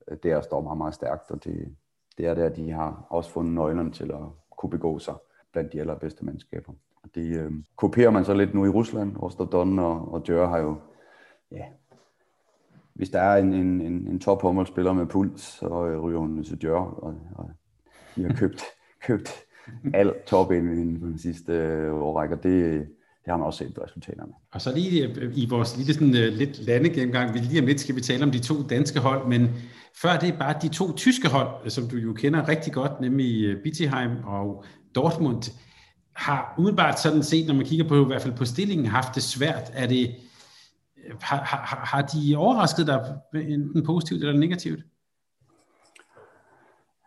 øh, der står meget, meget stærkt. Og det, det er der, de har også fundet nøglerne til at kunne begå sig blandt de allerbedste mandskaber. Og det øh, kopierer man så lidt nu i Rusland. Rostov og, og Djør har jo, ja, hvis der er en, en, en, en top håndboldspiller med puls, så øh, ryger hun til Djør, og, og de har købt, *laughs* købt alt top ind i den sidste øh, årrække, det, har man også set resultaterne. Og så lige øh, i vores lille sådan, øh, lidt landegennemgang, vi lige om lidt skal vi tale om de to danske hold, men før det er bare de to tyske hold, øh, som du jo kender rigtig godt, nemlig Bittigheim og Dortmund, har umiddelbart sådan set, når man kigger på i hvert fald på stillingen, haft det svært. Er det, har, har, har de overrasket dig enten positivt eller negativt?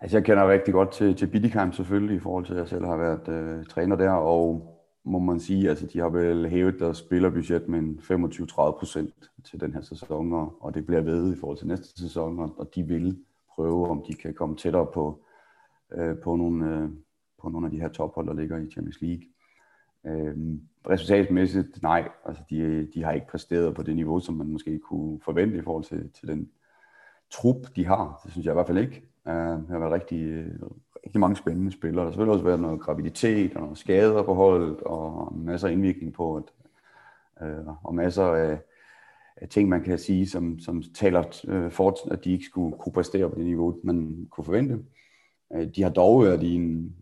Altså jeg kender rigtig godt til, til Bidikheim selvfølgelig, i forhold til at jeg selv har været øh, træner der, og må man sige, altså de har vel hævet deres spillerbudget med 25-30 procent til den her sæson, og, og det bliver ved i forhold til næste sæson, og, og de vil prøve, om de kan komme tættere på, øh, på, nogle, øh, på nogle af de her tophold, der ligger i Champions League. Øh, resultatmæssigt, nej, altså de, de har ikke præsteret på det niveau, som man måske kunne forvente i forhold til, til den trup, de har. Det synes jeg i hvert fald ikke. Øhm, uh, der har været rigtig, rigtig mange spændende spillere. Der har selvfølgelig også været noget graviditet og noget skader på holdet, og masser af indvirkning på, at, øh, og masser af, af ting, man kan sige, som, som taler øh, for, at de ikke skulle kunne præstere på det niveau, man kunne forvente. Øh, de har dog været i en,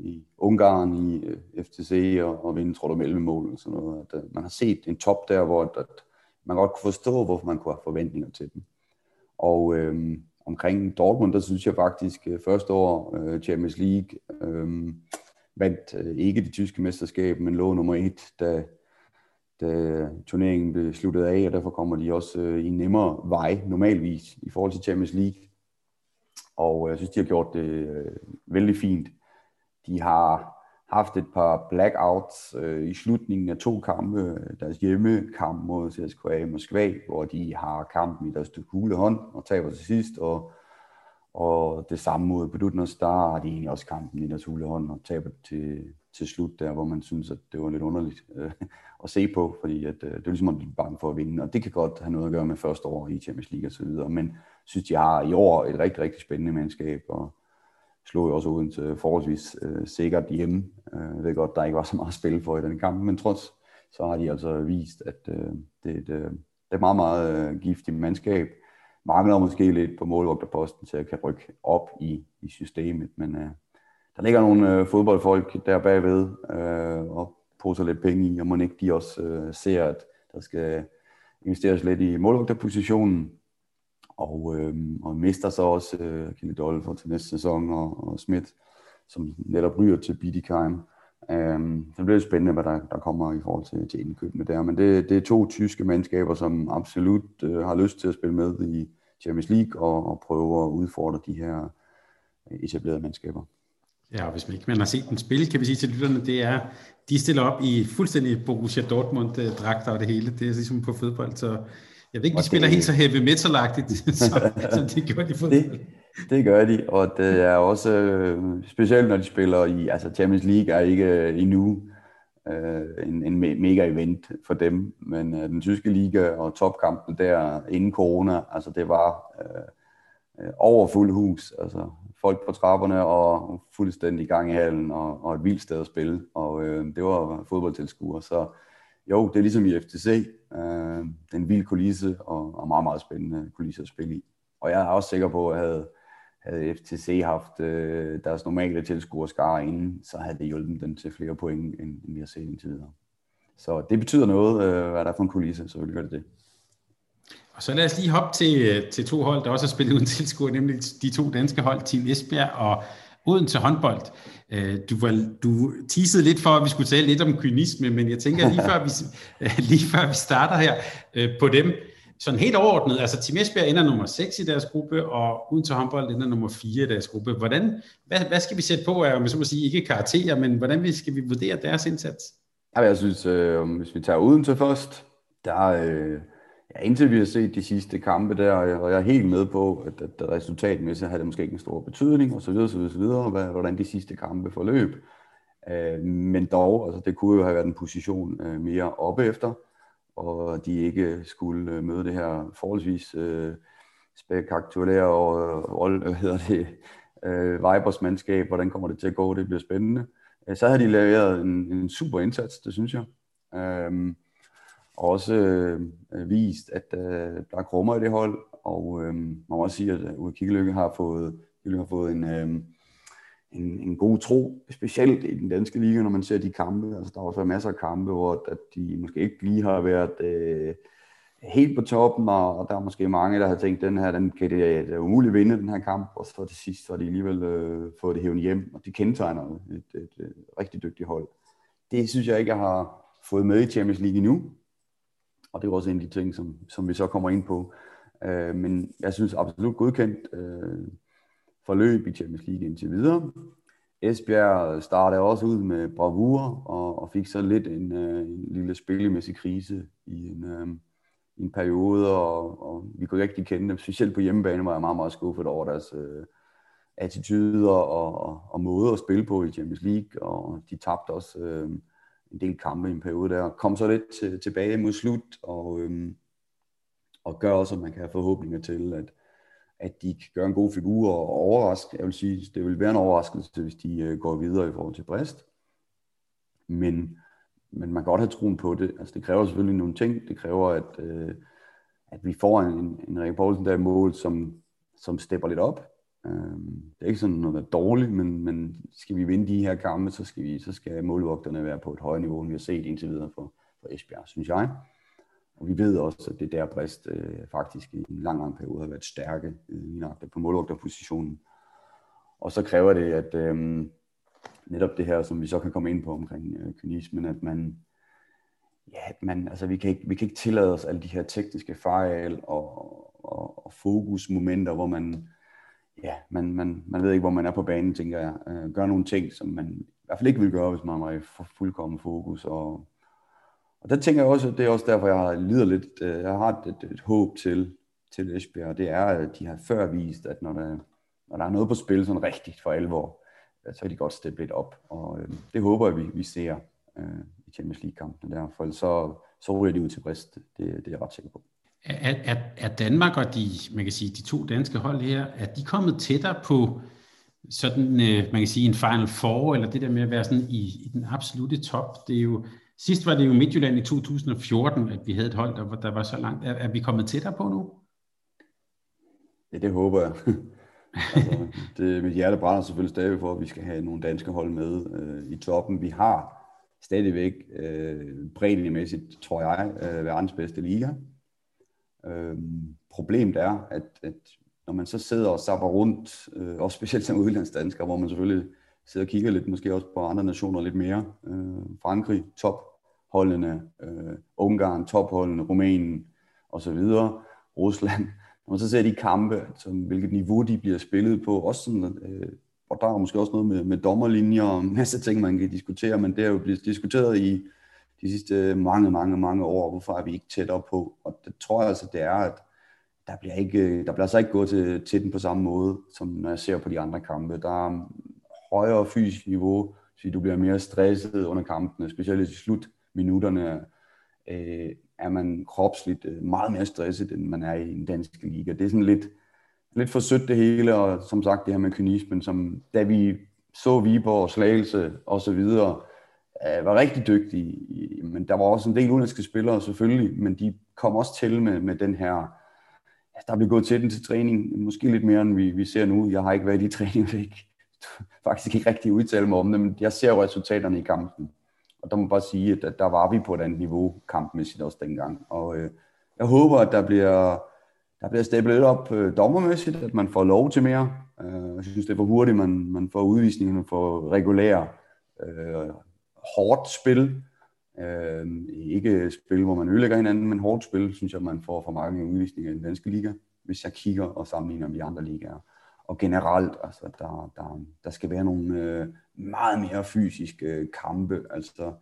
i Ungarn, i øh, FTC og, og vinde, tror du, mellem mål og sådan noget. At, øh, man har set en top der, hvor at, at man godt kunne forstå, hvorfor man kunne have forventninger til dem. Og øhm, omkring Dortmund, der synes jeg faktisk øh, første år øh, Champions League øh, vandt øh, ikke det tyske mesterskab, men lå nummer et, da, da turneringen blev sluttet af, og derfor kommer de også øh, i en nemmere vej normalvis i forhold til Champions League. Og øh, jeg synes, de har gjort det øh, vældig fint. De har haft et par blackouts øh, i slutningen af to kampe. Øh, deres hjemmekamp mod CSKA Moskva, hvor de har kampen i deres gule hånd og taber til sidst. Og, og det samme mod Bedutners, der har de egentlig også kampen i deres gule hånd og taber til, til slut der, hvor man synes, at det var lidt underligt øh, at se på, fordi at, øh, det er ligesom, at man er bange for at vinde, og det kan godt have noget at gøre med første år i Champions League og så videre, men synes, de har i år et rigtig, rigtig spændende mandskab, og slog jo også uden til forholdsvis øh, sikkert hjemme. Øh, jeg ved godt, der ikke var så meget spil for i den kamp, men trods så har de altså vist, at øh, det, er et, øh, det er et meget, meget øh, giftigt mandskab. Mangler måske lidt på målvogterposten til at kan rykke op i, i systemet, men øh, der ligger nogle øh, fodboldfolk der bagved øh, og poser lidt penge i, og man ikke de også øh, ser, at der skal investeres lidt i målvogterpositionen, og, øh, og mister så også øh, Kenny Dolfer til næste sæson, og, og Schmidt, som netop ryger til Bidikheim. Um, øhm, så bliver det spændende, hvad der, der kommer i forhold til, til indkøbene der. Men det, det er to tyske mandskaber, som absolut øh, har lyst til at spille med i Champions League og, og prøve at udfordre de her etablerede mandskaber. Ja, og hvis man ikke man har set den spil, kan vi sige til lytterne, det er, de stiller op i fuldstændig Borussia Dortmund-dragter øh, og det hele. Det er ligesom på fodbold, så jeg ved ikke, de spiller det, helt så heavy metal-agtigt, *laughs* som, som de gjorde i fodbold. Det, det gør de, og det er også øh, specielt, når de spiller i, altså Champions League er ikke øh, endnu øh, en, en mega event for dem, men øh, den tyske liga og topkampen der inden corona, altså det var øh, øh, over fuld hus, altså folk på trapperne og fuldstændig gang i halen og, og et vildt sted at spille, og øh, det var fodboldtilskuere, så jo, det er ligesom i FTC. Øh, den vild kulisse og, og meget, meget spændende kulisse at spille i. Og jeg er også sikker på, at havde, havde FTC haft øh, deres normale tilskuerskare inden, så havde det hjulpet dem til flere point, end, end vi har set indtil videre. Så det betyder noget, øh, hvad der er for en kulisse, så vil gør det det. Og så lad os lige hoppe til, øh, til to hold, der også har spillet uden tilskuer, nemlig de to danske hold, Team Esbjerg og Odense håndbold. Øh, du, var, du teasede lidt for, at vi skulle tale lidt om kynisme, men jeg tænker lige før vi, *laughs* lige før vi starter her øh, på dem, sådan helt overordnet, altså Team Esbjerg ender nummer 6 i deres gruppe, og Odense håndbold ender nummer 4 i deres gruppe. Hvordan, hvad, hvad skal vi sætte på, om så må sige, ikke karakterer, men hvordan skal vi vurdere deres indsats? jeg synes, øh, hvis vi tager Odense først, der, øh, Ja, indtil vi har set de sidste kampe der, og jeg er helt med på, at, at resultatmæssigt har det måske ikke en stor betydning, og så videre, så videre, så videre hvordan de sidste kampe forløb. Øh, men dog, altså det kunne jo have været en position øh, mere oppe efter, og de ikke skulle øh, møde det her forholdsvis øh, spektakulære og, øh, og hvad hedder det, øh, Vibers mandskab, hvordan kommer det til at gå, det bliver spændende. Øh, så havde de leveret en, en super indsats, det synes jeg. Øh, også øh, vist, at øh, der er krummer i det hold, og øh, man må også sige, at øh, Uwe Kikkelykke har fået, har fået en, øh, en, en god tro, specielt i den danske liga, når man ser de kampe. Altså, der har også været masser af kampe, hvor at de måske ikke lige har været øh, helt på toppen, og, og der er måske mange, der har tænkt, den her, den kan det, det er umuligt at vinde den her kamp, og så til sidst, så har de alligevel øh, fået det hævende hjem, og de kendetegner et, et, et, et rigtig dygtigt hold. Det synes jeg ikke, jeg har fået med i Champions League endnu, og det er også en af de ting, som, som vi så kommer ind på. Øh, men jeg synes absolut godkendt øh, forløb i Champions League indtil videre. Esbjerg startede også ud med bravur og, og fik så lidt en, øh, en lille spillemæssig krise i en, øh, en periode, og, og vi kunne rigtig kende dem. Specielt på hjemmebane var jeg meget, meget skuffet over deres øh, attityder og, og, og måde at spille på i Champions League, og de tabte også øh, en del kampe i en periode der. Kom så lidt til, tilbage mod slut, og, øh, og gør også, at man kan have forhåbninger til, at, at de kan gøre en god figur og overraske. Jeg vil sige, det vil være en overraskelse, hvis de øh, går videre i forhold til Brest. Men men man kan godt have troen på det. Altså, det kræver selvfølgelig nogle ting. Det kræver, at, øh, at vi får en, en Rikke Poulsen der i mål, som, som stepper lidt op. Øh, det er ikke sådan noget dårligt, men, men skal vi vinde de her kampe, så skal, vi, så skal målvogterne være på et højere niveau, end vi har set indtil videre for, for Esbjerg, synes jeg. Og vi ved også, at det der Brist øh, faktisk i en lang, lang periode har været stærke øh, på målvogterpositionen. Og så kræver det, at, øh, netop det her, som vi så kan komme ind på omkring øh, kynismen, at man, ja, at man, altså vi kan, ikke, vi kan ikke tillade os alle de her tekniske fejl og, og, og fokusmomenter, hvor man, ja, man, man, man ved ikke, hvor man er på banen, tænker jeg. Øh, gør nogle ting, som man i hvert fald ikke vil gøre, hvis man var i fuldkommen fokus. Og, og der tænker jeg også, det er også derfor, jeg lider lidt, øh, jeg har et, et, et håb til, til Esbjerg, det er, at de har før vist, at når der, når der er noget på spil sådan rigtigt for alvor, så kan de godt steppe lidt op. Og øh, det håber jeg, vi, vi ser øh, i Champions League-kampene der, for så, så ryger de ud til brist. Det, det er jeg ret sikker på. Er, er, er Danmark og de, man kan sige, de to danske hold her, er de kommet tættere på sådan, øh, man kan sige, en Final Four, eller det der med at være sådan i, i den absolute top? Det er jo, sidst var det jo Midtjylland i 2014, at vi havde et hold, der, der var så langt. Er, er vi kommet tættere på nu? Ja, det håber jeg. *laughs* altså, det, mit hjerte brænder selvfølgelig stadig for, at vi skal have nogle danske hold med øh, i toppen. Vi har stadigvæk øh, breddeligmæssigt, tror jeg, øh, verdens bedste liga. Øhm, problemet er, at, at når man så sidder og sapper rundt, øh, også specielt som udlandsdansker, hvor man selvfølgelig sidder og kigger lidt, måske også på andre nationer lidt mere. Øh, Frankrig, topholdene, øh, Ungarn, topholdene, Rumænien osv., Rusland, når man så ser de kampe, som, hvilket niveau de bliver spillet på, også sådan, øh, og der er måske også noget med, med dommerlinjer og en masse ting, man kan diskutere, men det er jo blevet diskuteret i de sidste mange, mange, mange år, hvorfor er vi ikke tættere på, og det tror jeg altså, det er, at der bliver, ikke, der bliver altså ikke gået til, til den på samme måde, som når jeg ser på de andre kampe. Der er højere fysisk niveau, så du bliver mere stresset under kampene, specielt i slutminutterne. Øh, er man kropsligt øh, meget mere stresset, end man er i en dansk liga. Det er sådan lidt, lidt for sødt det hele, og som sagt det her med kynismen, som da vi så Viborg, Slagelse og så videre, øh, var rigtig dygtige, men der var også en del udenlandske spillere selvfølgelig, men de kom også til med, med den her, der blev gået til den til træning, måske lidt mere end vi, vi ser nu. Jeg har ikke været i *laughs* træning, jeg ikke, faktisk ikke rigtig udtale mig om det, men jeg ser jo resultaterne i kampen. Og der må bare sige, at der var vi på et andet niveau kampmæssigt også dengang. Og øh, jeg håber, at der bliver, der bliver stablet lidt op øh, dommermæssigt, at man får lov til mere. Øh, jeg synes, det er for hurtigt, man, man får udvisningerne for regulær øh, hårdt spil. Øh, ikke spil, hvor man ødelægger hinanden, men hårdt spil, synes jeg, man får for mange udvisninger i den danske liga, hvis jeg kigger og sammenligner med de andre ligaer. Og generelt, altså, der, der, der skal være nogle, øh, meget mere fysiske øh, kampe. Altså,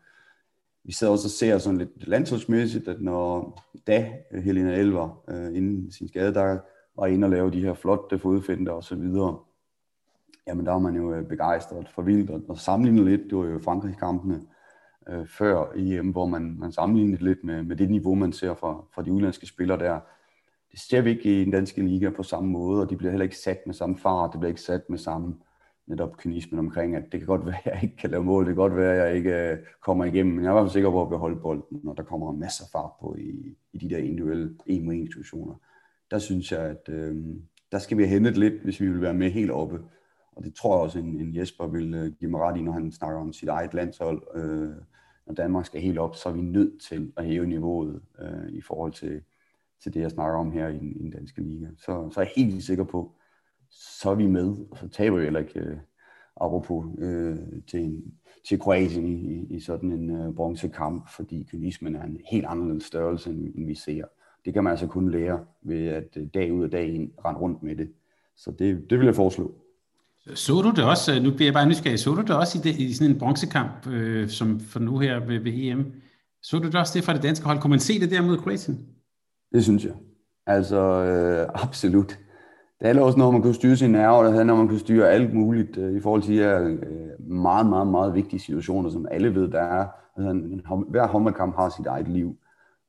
vi sidder også og ser sådan lidt landsholdsmæssigt, at når da Helena Elver øh, inden sin skade, der var inde og lave de her flotte fodfinder og så videre, jamen der var man jo øh, begejstret for vildt og, sammenlignet lidt, det var jo Frankrig-kampene øh, før EM, øh, hvor man, man sammenlignede lidt med, med det niveau, man ser fra, fra de udlandske spillere der. Det ser vi ikke i den danske liga på samme måde, og de bliver heller ikke sat med samme fart, det bliver ikke sat med samme netop kynismen omkring, at det kan godt *laughs* være, at jeg ikke kan lave mål, det kan godt være, at jeg ikke øh, kommer igennem, men jeg er i hvert fald sikker på at beholde bolden, når der kommer masser af fart på i, i de der individuelle en mod en situationer. Der synes jeg, at øh, der skal vi have hentet lidt, hvis vi vil være med helt oppe og det tror jeg også, en, en Jesper vil øh, give mig ret i, når han snakker om sit eget landshold. Øh, når Danmark skal helt op, så er vi nødt til at hæve niveauet øh, i forhold til, til det, jeg snakker om her i, i den danske liga. Så, så er jeg helt sikker på, så er vi med, og så taber vi heller ikke, øh, apropos, øh, til, en, til Kroatien i, i, i sådan en øh, bronzekamp, fordi kynismen er en helt anderledes størrelse, end, end vi ser. Det kan man altså kun lære ved at øh, dag ud og dag ind rende rundt med det. Så det, det vil jeg foreslå. Så du det også, nu bliver jeg bare nysgerrig, så du det også i, det, i sådan en bronzekamp, øh, som for nu her ved, ved EM? Så du det også det fra det danske hold? Kunne man se det der mod Kroatien? Det synes jeg. Altså, øh, absolut. Det handler også noget, man kunne styre sine nerver, det handler om, man kunne styre alt muligt øh, i forhold til de her øh, meget, meget, meget vigtige situationer, som alle ved, der er. Altså, en, en, hver håndboldkamp har sit eget liv.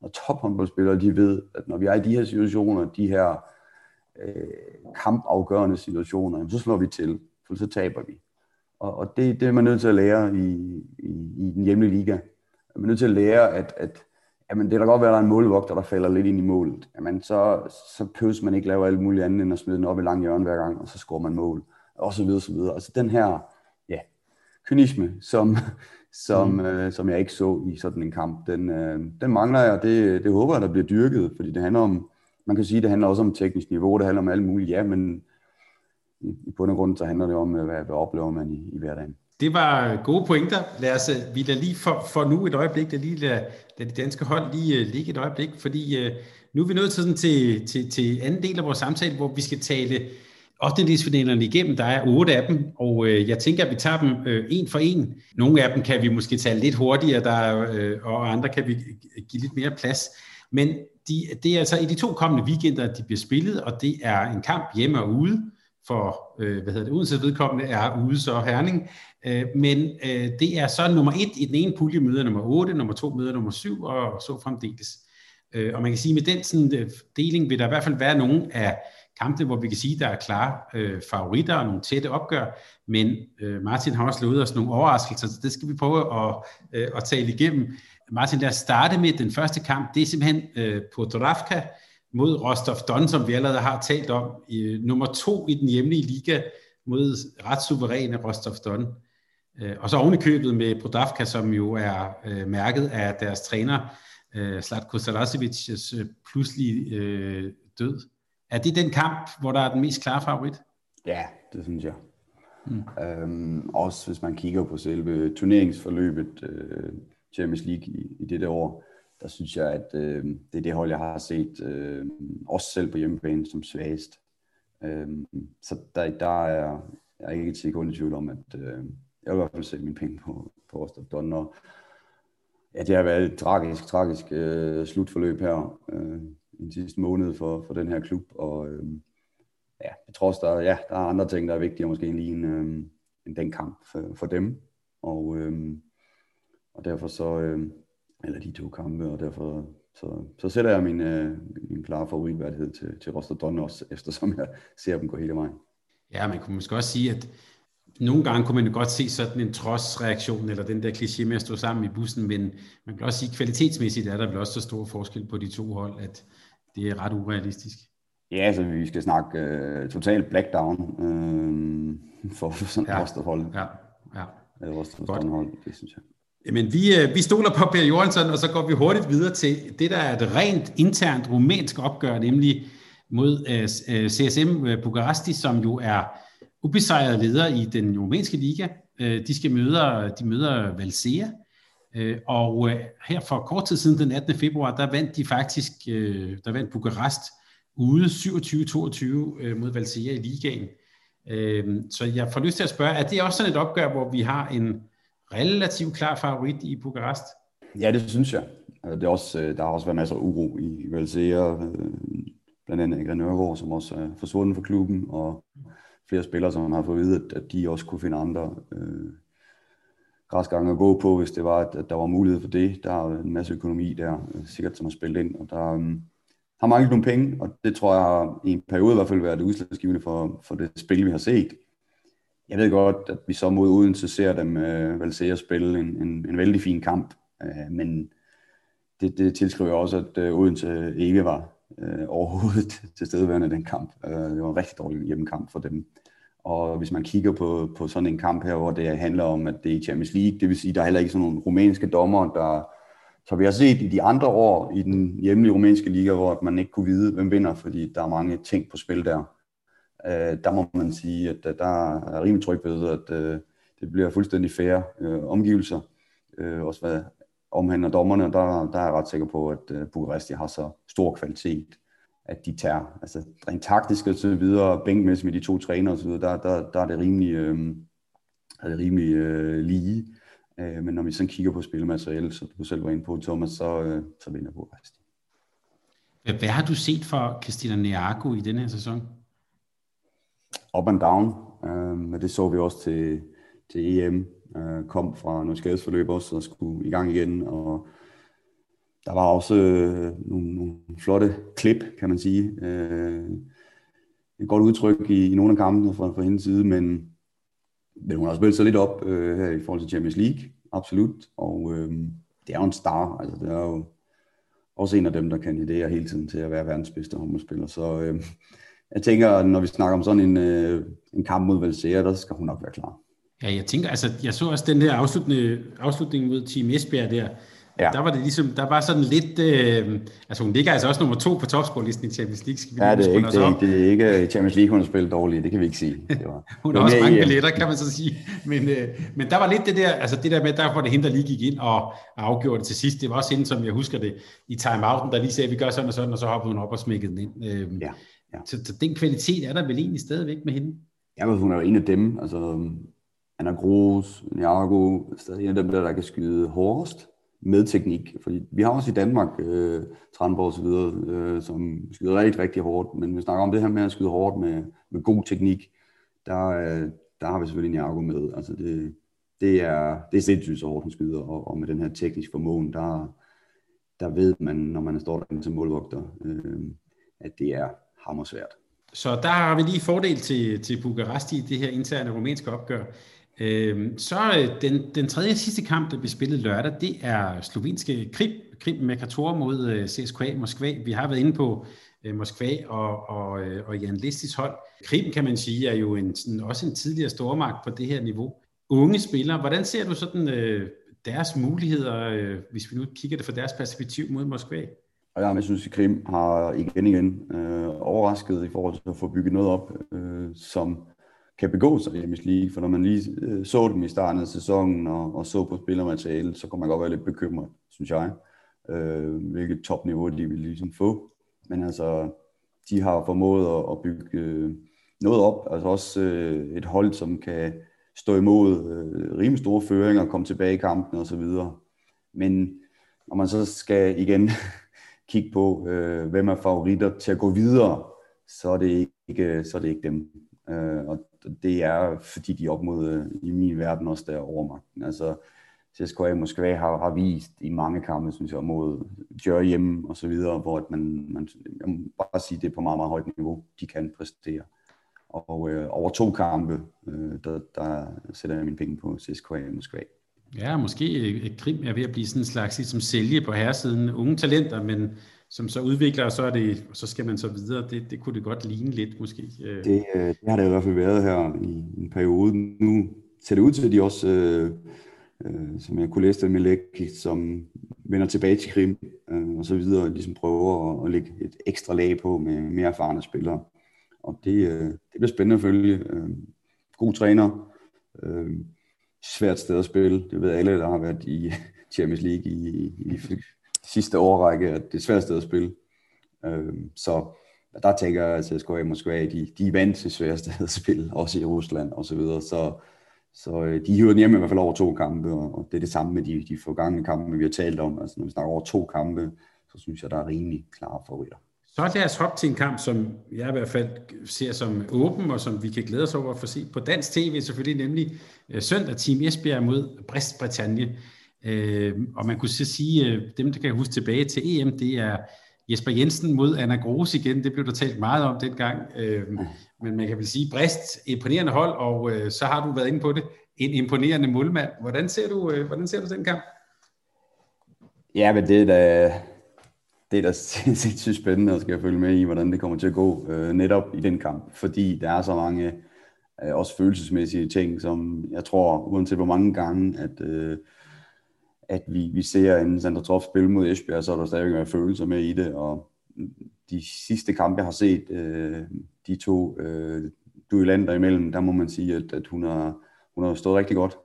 Og tophåndboldspillere, de ved, at når vi er i de her situationer, de her øh, kampafgørende situationer, så slår vi til for så taber vi. Og, og det, det er man nødt til at lære i, i, i den hjemlige liga. Man er nødt til at lære, at, at jamen, det kan da godt være, at der er en målvogter, der falder lidt ind i målet. Jamen, så, så pøs man ikke lave alt muligt andet, end at smide den op i lang hjørne hver gang, og så scorer man mål. Og så videre, så videre. Altså den her, ja, kynisme, som, som, mm. øh, som jeg ikke så i sådan en kamp, den, øh, den mangler jeg, det, det håber jeg, der bliver dyrket, fordi det handler om, man kan sige, det handler også om teknisk niveau, det handler om alt muligt, ja, men i, i bund og grund, så handler det om, øh, hvad, hvad oplever man i, i hverdagen. Det var gode pointer. Lad os, øh, vi lader lige for, for nu et øjeblik, lad lige lad, lad de danske hold lige uh, ligge et øjeblik, fordi uh, nu er vi nået til, til, til, til anden del af vores samtale, hvor vi skal tale 8. igennem. Der er otte af dem, og uh, jeg tænker, at vi tager dem uh, en for en. Nogle af dem kan vi måske tage lidt hurtigere, der, uh, og andre kan vi give lidt mere plads. Men de, det er altså i de to kommende weekender, de bliver spillet, og det er en kamp hjemme og ude for, øh, hvad hedder det, Odense vedkommende er ude så Herning. Øh, men øh, det er så nummer et i den ene pulje møder nummer 8, nummer to møder nummer 7 og så fremdeles. Øh, og man kan sige, med den sådan, øh, deling vil der i hvert fald være nogle af kampene, hvor vi kan sige, der er klare øh, favoritter og nogle tætte opgør, men øh, Martin har også lovet os nogle overraskelser, så det skal vi prøve at, øh, at tale igennem. Martin, lad os starte med den første kamp. Det er simpelthen øh, på Dravka, mod Rostov Don, som vi allerede har talt om, i, nummer to i den hjemlige liga mod ret suveræne Rostov Don. Øh, og så oven i købet med Prodavka, som jo er øh, mærket af deres træner, øh, Slatko Sarasevic's øh, pludselige øh, død. Er det den kamp, hvor der er den mest klare favorit? Ja, det synes jeg. Mm. Øhm, også hvis man kigger på selve turneringsforløbet øh, Champions League i, i dette år, der synes jeg, at øh, det er det hold, jeg har set, øh, også selv på hjemmebane, som svagest. Øh, så der, der er jeg er ikke til sekund i tvivl om, at øh, jeg vil i hvert fald sætte mine penge på, på Rostov Don. Og, ja, det har været et tragisk, tragisk øh, slutforløb her øh, i den sidste måned for, for den her klub. Og øh, ja, jeg tror også, der, ja, der er andre ting, der er vigtigere måske lige en, øh, end den kamp for, for dem. Og, øh, og derfor så, øh, eller de to kampe, og derfor så, så sætter jeg min, øh, min klare favoritværdighed til, til Rostov også, eftersom jeg ser dem gå hele vejen. Ja, man kunne måske også sige, at nogle gange kunne man jo godt se sådan en trodsreaktion, eller den der kliché med at stå sammen i bussen, men man kan også sige, at kvalitetsmæssigt er der vel også så stor forskel på de to hold, at det er ret urealistisk. Ja, så altså, vi skal snakke uh, totalt blackdown uh, for sådan ja. Rostov-hold. Ja, ja. Eller Rostov-hold, det synes jeg. Jamen, vi, øh, vi stoler på Per Jørgensen, og så går vi hurtigt videre til det, der er et rent internt rumænsk opgør, nemlig mod øh, øh CSM øh, Bukaresti, som jo er ubesejret leder i den rumænske liga. De skal møde, de møder Valsea, og her for kort tid siden, den 18. februar, der vandt de faktisk, der vandt Bukarest ude 27-22 mod Valsea i ligaen. Så jeg får lyst til at spørge, er det også sådan et opgør, hvor vi har en relativt klar favorit i Bukarest? Ja, det synes jeg. Altså, det er også, øh, der har også været masser af uro i Valsea, øh, blandt andet Ingrid Nørgaard, som også er forsvundet fra klubben, og flere spillere, som har fået at vide, at de også kunne finde andre øh, græsgange at gå på, hvis det var, at der var mulighed for det. Der er en masse økonomi der, øh, sikkert som har spillet ind, og der øh, har manglet nogle penge, og det tror jeg har i en periode i hvert fald været udslagsgivende for, for det spil, vi har set jeg ved godt, at vi så mod Odense ser dem øh, at spille en, en, en vældig fin kamp, øh, men det, det tilskriver også, at øh, Odense ikke var øh, overhovedet *laughs* til stedeværende i den kamp. Øh, det var en rigtig dårlig hjemmekamp for dem. Og hvis man kigger på, på sådan en kamp her, hvor det handler om, at det er Champions League, det vil sige, der er heller ikke sådan nogle rumænske dommer, der, så vi har set i de andre år i den hjemlige rumænske liga, hvor man ikke kunne vide, hvem vinder, fordi der er mange ting på spil der. Øh, der må man sige, at øh, der er rimelig tryg ved, at øh, det bliver fuldstændig færre øh, omgivelser. Øh, også hvad omhandler dommerne, der, der er jeg ret sikker på, at øh, Bukaresti har så stor kvalitet, at de tager, altså rent taktisk og så videre, bænkmæssigt med de to træner og så videre, der, der, der er det rimelig, øh, er det rimelig øh, lige. Øh, men når vi sådan kigger på spilmateriale, så du selv var inde på, Thomas, så, øh, så vinder Bukaresti. Hvad har du set for Christina Neago i denne her sæson? Up and down, øh, men det så vi også til, til EM. Øh, kom fra nogle skadesforløb også og skulle i gang igen, og der var også øh, nogle, nogle flotte klip, kan man sige. Øh, et godt udtryk i, i nogle af kampene fra, fra hendes side, men, men hun har spillet sig lidt op øh, her i forhold til Champions League, absolut. Og øh, det er jo en star, altså det er jo også en af dem, der kandiderer hele tiden til at være verdens bedste håndboldspiller. Så øh, jeg tænker, når vi snakker om sådan en, øh, en kamp mod Valsera, der skal hun nok være klar. Ja, jeg tænker, altså, jeg så også den der afslutning, afslutning mod Team Esbjerg der, Ja. Der var det ligesom, der var sådan lidt, øh, altså hun ligger altså også nummer to på topscorelisten i Champions League. Skal vi ja, det er, ikke, det, er ikke, det er ikke Champions League, hun har spillet dårligt, det kan vi ikke sige. Det var, *laughs* hun har også mange billetter, kan man så sige. Men, øh, men der var lidt det der, altså det der med, der var det hende, der lige gik ind og, afgjorde det til sidst. Det var også hende, som jeg husker det, i timeouten, der lige sagde, at vi gør sådan og sådan, og så hoppede hun op og smækkede den ind. Øh, ja, ja. Så, så, den kvalitet er der vel egentlig stadigvæk med hende? Ja, hun er jo en af dem, altså Anna Gros, Niago, stadig en af dem der, der kan skyde hårdest med teknik. Fordi vi har også i Danmark øh, Tranborg videre, øh, som skyder rigtig, rigtig hårdt. Men vi snakker om det her med at skyde hårdt med, med god teknik. Der, øh, der har vi selvfølgelig Niago med. Altså det, det er, det er sindssygt så hårdt, han skyder. Og, og med den her teknisk formåen, der, der ved man, når man står der til målvogter, øh, at det er hammersvært. Så der har vi lige fordel til, til Bukarest i det her interne rumænske opgør. Øhm, så øh, den, den tredje sidste kamp, der blev spillet lørdag, det er slovenske Krim, Krim Mekator mod øh, CSKA Moskva. Vi har været inde på øh, Moskva og, og, øh, og Jan Listis hold. Krim, kan man sige, er jo en, sådan, også en tidligere stormagt på det her niveau. Unge spillere, hvordan ser du sådan øh, deres muligheder, hvis vi nu kigger det fra deres perspektiv mod Moskva? Ja, jeg synes, at Krim har igen igen øh, overrasket i forhold til at få bygget noget op, øh, som kan begå sig i Champions League, for når man lige øh, så dem i starten af sæsonen og, og så på spillermaterialet, så kunne man godt være lidt bekymret, synes jeg, øh, hvilket topniveau de vil ligesom få. Men altså, de har formået at, at bygge øh, noget op, altså også øh, et hold, som kan stå imod øh, rimelig store føringer, komme tilbage i kampen og så videre. Men når man så skal igen kigge på, øh, hvem er favoritter til at gå videre, så er det ikke, øh, så er det ikke dem. Øh, og det er, fordi de er op mod, øh, i min verden også der overmagten. Altså, CSKA Moskva har, har vist i mange kampe, synes jeg, mod Jør hjemme og så videre, hvor man, man jeg må bare sige, det er på meget, meget højt niveau, de kan præstere. Og øh, over to kampe, øh, der, der sætter jeg mine penge på CSKA Moskva. Ja, måske et Krim er ved at blive sådan en slags ligesom sælge på herresiden. Unge talenter, men som så udvikler, og så, er det, så skal man så videre. Det, det kunne det godt ligne lidt, måske. Øh. Det, øh, det har det i hvert fald været her i en periode. Nu ser det ud til, at de også, øh, øh, som jeg kunne læse det med Læk, som vender tilbage til Krim, øh, og så videre, ligesom prøver at, at lægge et ekstra lag på med mere erfarne spillere. Og det, øh, det bliver spændende at følge. Øh, god træner, øh, svært sted at spille. Det ved alle, der har været i Champions League i, i, i sidste årrække, at det er svært sted at spille. Øh, så der tænker jeg, at CSKA Moskva, de, de er vant til svære *laughs* steder at spille, også i Rusland og så videre. Så, så øh, de hiver den hjem i hvert fald over to kampe, og det er det samme med de, de forgangne kampe, vi har talt om. Altså når vi snakker over to kampe, så synes jeg, der er rimelig klare favoritter. Så er os hoppe til en kamp, som jeg i hvert fald ser som åben, og som vi kan glæde os over at få se på dansk tv, selvfølgelig nemlig øh, søndag Team Esbjerg mod Brest Bretagne. Øh, og man kunne så sige, øh, dem der kan huske tilbage til EM, det er Jesper Jensen mod Anna Gros igen, det blev der talt meget om dengang, øh, men man kan vel sige, Brest, imponerende hold, og øh, så har du været inde på det, en imponerende målmand. Hvordan ser du, øh, hvordan ser du den kamp? Ja, men det er da, det er da *laughs* sindssygt spændende at skal følge med i, hvordan det kommer til at gå øh, netop i den kamp, fordi der er så mange øh, også følelsesmæssige ting, som jeg tror, uanset hvor mange gange, at, øh, at vi, vi ser en Sandra Troff spille mod Esbjerg, så er der stadigvæk følelser med i det, og de sidste kampe, jeg har set, øh, de to øh, duellander imellem, der må man sige, at, at hun, har, hun har stået rigtig godt,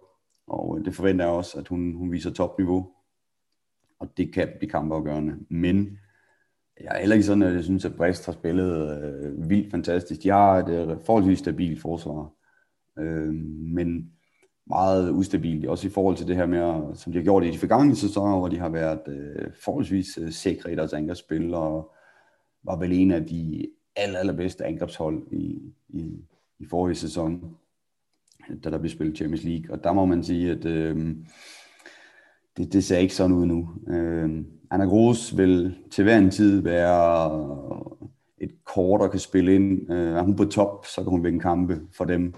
og øh, det forventer jeg også, at hun, hun viser topniveau, og det kan blive kampafgørende, men jeg er heller ikke sådan, at jeg synes, at Brest har spillet øh, vildt fantastisk. De har et øh, forholdsvis stabilt forsvar, øh, men meget ustabilt, også i forhold til det her med, som de har gjort i de forgangne sæsoner, hvor de har været øh, forholdsvis øh, sikre i deres angrebsspil, og var vel en af de aller, allerbedste angrebshold i, i, i forrige sæson, da der blev spillet Champions League. Og der må man sige, at øh, det, det ser ikke sådan ud nu. Øh, Anna Gros vil til hver en tid være et kort, der kan spille ind. Øh, er hun på top, så kan hun vinde kampe for dem.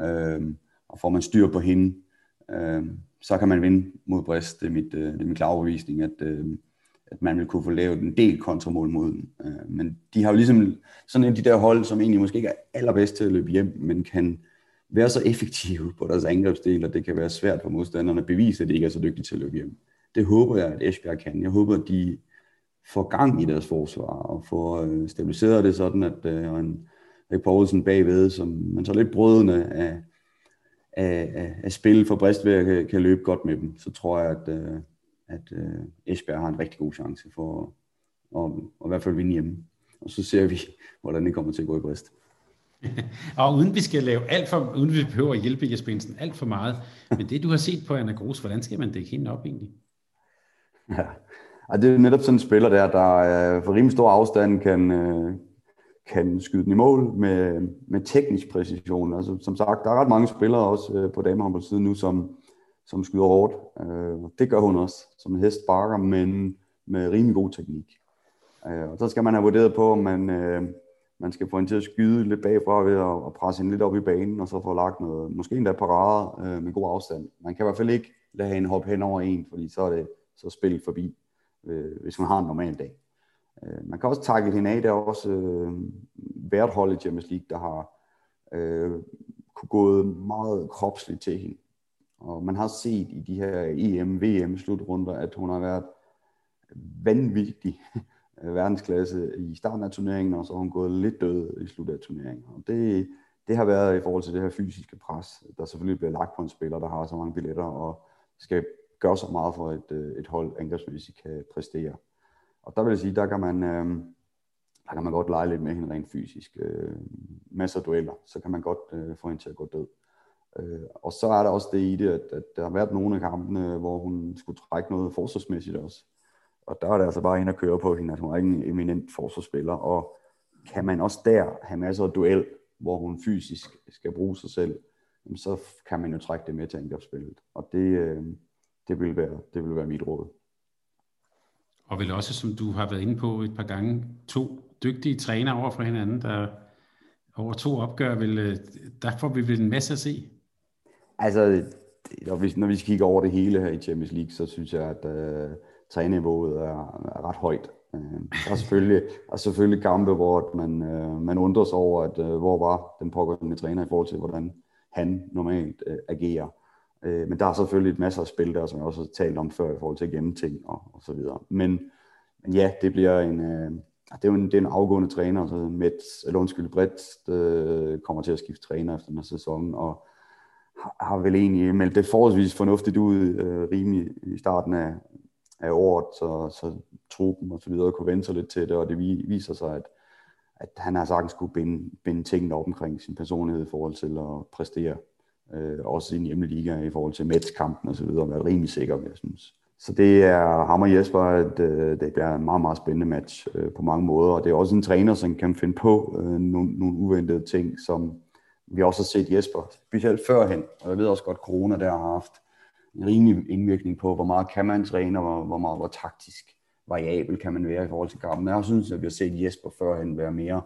Øh, og får man styr på hende, øh, så kan man vinde mod Brest. Det er, mit, øh, det er min klare overbevisning, at, øh, at man vil kunne få lavet en del kontramål mod dem. Øh, men de har jo ligesom sådan en af de der hold, som egentlig måske ikke er allerbedst til at løbe hjem, men kan være så effektive på deres angrebsdel, at det kan være svært for modstanderne at bevise, at de ikke er så dygtige til at løbe hjem. Det håber jeg, at Esbjerg kan. Jeg håber, at de får gang i deres forsvar og får øh, stabiliseret det sådan, at øh, en Rik Poulsen bagved, som man så lidt brødende af, af, af, af spil for Brist kan, kan løbe godt med dem, så tror jeg, at, øh, at øh, Esbjerg har en rigtig god chance for at, at, at i hvert fald vinde hjemme. Og så ser vi, *laughs* hvordan det kommer til at gå i Brist. *laughs* og uden vi skal lave alt for, uden vi behøver at hjælpe Jesper Jensen alt for meget, men det du har set på Anna Gros, hvordan skal man dække hende op egentlig? Ja, og det er netop sådan en spiller der, der øh, for rimelig stor afstand kan, øh, kan skyde den i mål med, med teknisk præcision. Altså, som sagt, der er ret mange spillere også øh, på damehåndboldsiden nu, som, som skyder hårdt. Det gør hun også, som en hest sparker, men med rimelig god teknik. Og så skal man have vurderet på, om man, man skal få en til at skyde lidt bagfra ved at, at presse hende lidt op i banen, og så få lagt noget, måske endda parade øh, med god afstand. Man kan i hvert fald ikke lade hende hoppe hen over en, fordi så er det så spil forbi, øh, hvis man har en normal dag. Øh, man kan også takke hende af, der er også øh, hvert hold i Champions League, der har øh, kunne gået meget kropsligt til hende. Og man har set i de her EM, VM slutrunder, at hun har været vanvittig Øh, verdensklasse i starten af turneringen, og så har hun gået lidt død i slutet af turneringen. Og det, det har været i forhold til det her fysiske pres, der selvfølgelig bliver lagt på en spiller, der har så mange billetter og skal gøre så meget for, at øh, et hold angrebsmæssigt kan præstere. Og der vil jeg sige, der kan man, øh, der kan man godt lege lidt med hende rent fysisk. Øh, masser af dueller, så kan man godt øh, få hende til at gå død. Øh, og så er der også det i det, at, at der har været nogle af kampene, hvor hun skulle trække noget forsvarsmæssigt også. Og der er det altså bare ind at køre på hende, at hun er ikke en eminent forsvarsspiller. Og kan man også der have masser af duel, hvor hun fysisk skal bruge sig selv, så kan man jo trække det med til angrebsspillet. Og det, øh, det vil være, det vil være mit råd. Og vel også, som du har været inde på et par gange, to dygtige trænere over for hinanden, der over to opgør, vil, øh, der får vi vel en masse at se. Altså, når vi, når vi kigger over det hele her i Champions League, så synes jeg, at uh, træniveauet er, er ret højt. Uh, der er selvfølgelig, er selvfølgelig kampe, hvor man, uh, man undrer sig over, at øh, hvor var den pågående træner i forhold til, hvordan han normalt øh, agerer. Øh, men der er selvfølgelig et masser af spil der, som jeg også har talt om før i forhold til at gemme ting og, og så videre. Men, men ja, det bliver en, øh, det er jo en, det er en afgående træner, så Mets, eller undskyld, Brett øh, kommer til at skifte træner efter den her sæson, og har, har vel egentlig meldt det forholdsvis fornuftigt ud øh, rimelig i starten af, af året, så, så truppen og så videre kunne vente sig lidt til det, og det viser sig, at, at han har sagtens kunne binde, binde tingene op omkring sin personlighed i forhold til at præstere øh, også i en liga i forhold til Mets-kampen og så videre, været rimelig sikker, jeg synes. Så det er ham og Jesper, at øh, det bliver en meget, meget spændende match øh, på mange måder, og det er også en træner, som kan finde på øh, nogle, nogle uventede ting, som vi også har set Jesper, specielt førhen, og jeg ved også godt, corona der har haft en rimelig indvirkning på, hvor meget kan man træne, og hvor, hvor meget hvor taktisk variabel kan man være i forhold til kampen. Jeg synes, at vi har set Jesper førhen være mere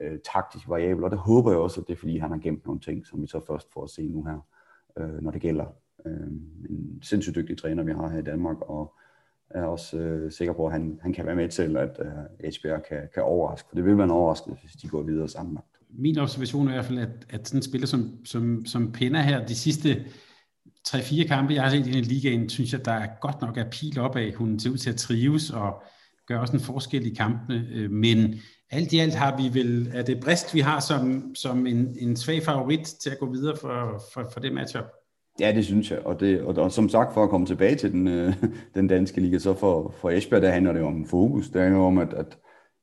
øh, taktisk variabel, og det håber jeg også, at det er, fordi han har gemt nogle ting, som vi så først får at se nu her, øh, når det gælder. Øh, en sindssygt dygtig træner, vi har her i Danmark, og er også øh, sikker på, at han, han kan være med til, at øh, kan, kan overraske, for det vil være en overraskelse, hvis de går videre sammen. min observation er i hvert fald, at, at sådan en spiller som, som, som Penna her, de sidste 3-4 kampe, jeg har set i den ligaen, synes jeg, der er godt nok er pil op af. Hun ser ud til at trives og gør også en forskel i kampene. Øh, men alt i alt har vi vel, er det brist, vi har som, som en, en svag favorit til at gå videre for, for, for det matchup? Ja, det synes jeg. Og, det, og, og som sagt, for at komme tilbage til den, øh, den danske liga, så for, for Esbjerg, der handler det om fokus. Det handler om, at, at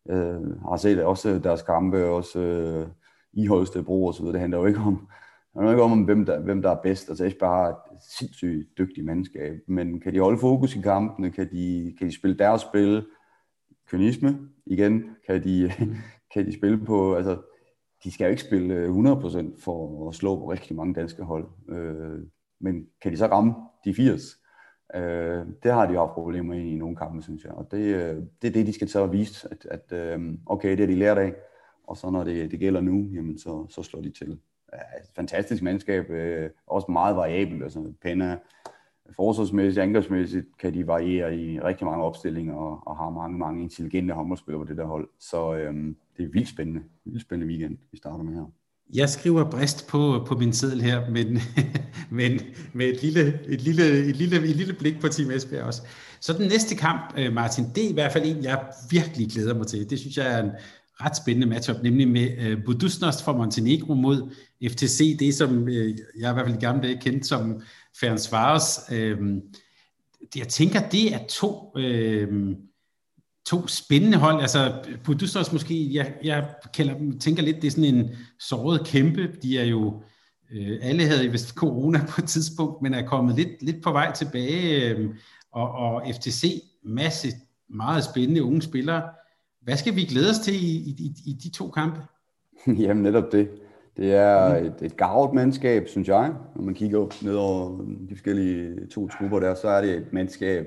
øh, har set også deres kampe, også øh, i Holstebro og så videre. Det handler jo ikke om, handler ikke om, hvem der, hvem der er bedst. Altså Esbjerg har et sindssygt dygtigt mandskab, men kan de holde fokus i kampene? Kan de, kan de spille deres spil? Kynisme igen? Kan de, *laughs* kan de spille på... Altså, de skal jo ikke spille øh, 100% for at slå på rigtig mange danske hold. Øh, men kan de så ramme de 80? Øh, det har de jo haft problemer i i nogle kampe, synes jeg. Og det, øh, det er det, de skal tage og vise, at, at øh, okay, det er de lært af. Og så når det, det gælder nu, jamen så, så slår de til. Et fantastisk mandskab, øh, også meget variabelt. Altså Penna, forsvarsmæssigt, angrebsmæssigt kan de variere i rigtig mange opstillinger og, og har mange, mange intelligente håndboldspillere på det der hold. Så øh, det er vildt spændende, vildt spændende weekend, vi starter med her. Jeg skriver Brist på, på min seddel her, men, *laughs* men med et lille, et, lille, et, lille, et lille blik på Team Esbjerg også. Så den næste kamp, øh, Martin, det er i hvert fald en, jeg virkelig glæder mig til. Det synes jeg er en ret spændende matchup, nemlig med øh, Budusnost fra Montenegro mod FTC, det som øh, jeg i hvert fald i gamle dage kendte som Ferencvaros. Øh, jeg tænker, det er to... øh, to spændende hold. Altså, Budusnost måske, jeg, jeg kalder, tænker lidt, det er sådan en såret kæmpe. De er jo, øh, alle havde vist corona på et tidspunkt, men er kommet lidt, lidt på vej tilbage. Øh, og, og FTC, masse meget spændende unge spillere. Hvad skal vi glæde os til i, i, i de to kampe? *laughs* Jamen netop det. Det er et, et gavet mandskab, synes jeg. Når man kigger ned over de forskellige to trupper der, så er det et mandskab,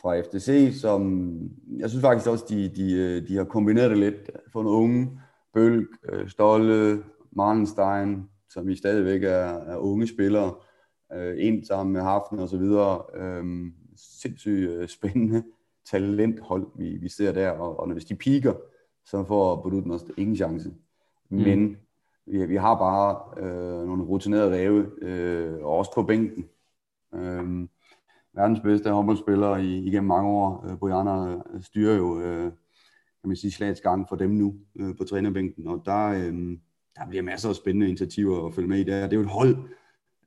fra FTC, som jeg synes faktisk også, de, de, øh, de har kombineret det lidt. Fundet unge, Bølg, øh, Stolle, Marlenstein, som vi stadigvæk er, er unge spillere, øh, ind sammen med Haften og så videre. Øhm, sindssygt spændende talenthold, vi, vi ser der, og, og hvis de piker, så får Budutnost ingen chance. Mm. Men vi, vi har bare øh, nogle rutinerede ræve, øh, også på bænken. Øh, verdens bedste håndboldspiller i, igennem mange år. Øh, Bojana øh, styrer jo øh, kan man sige, slagets gang for dem nu øh, på trænerbænken, og der, øh, der bliver masser af spændende initiativer at følge med i der. Det er jo et hold,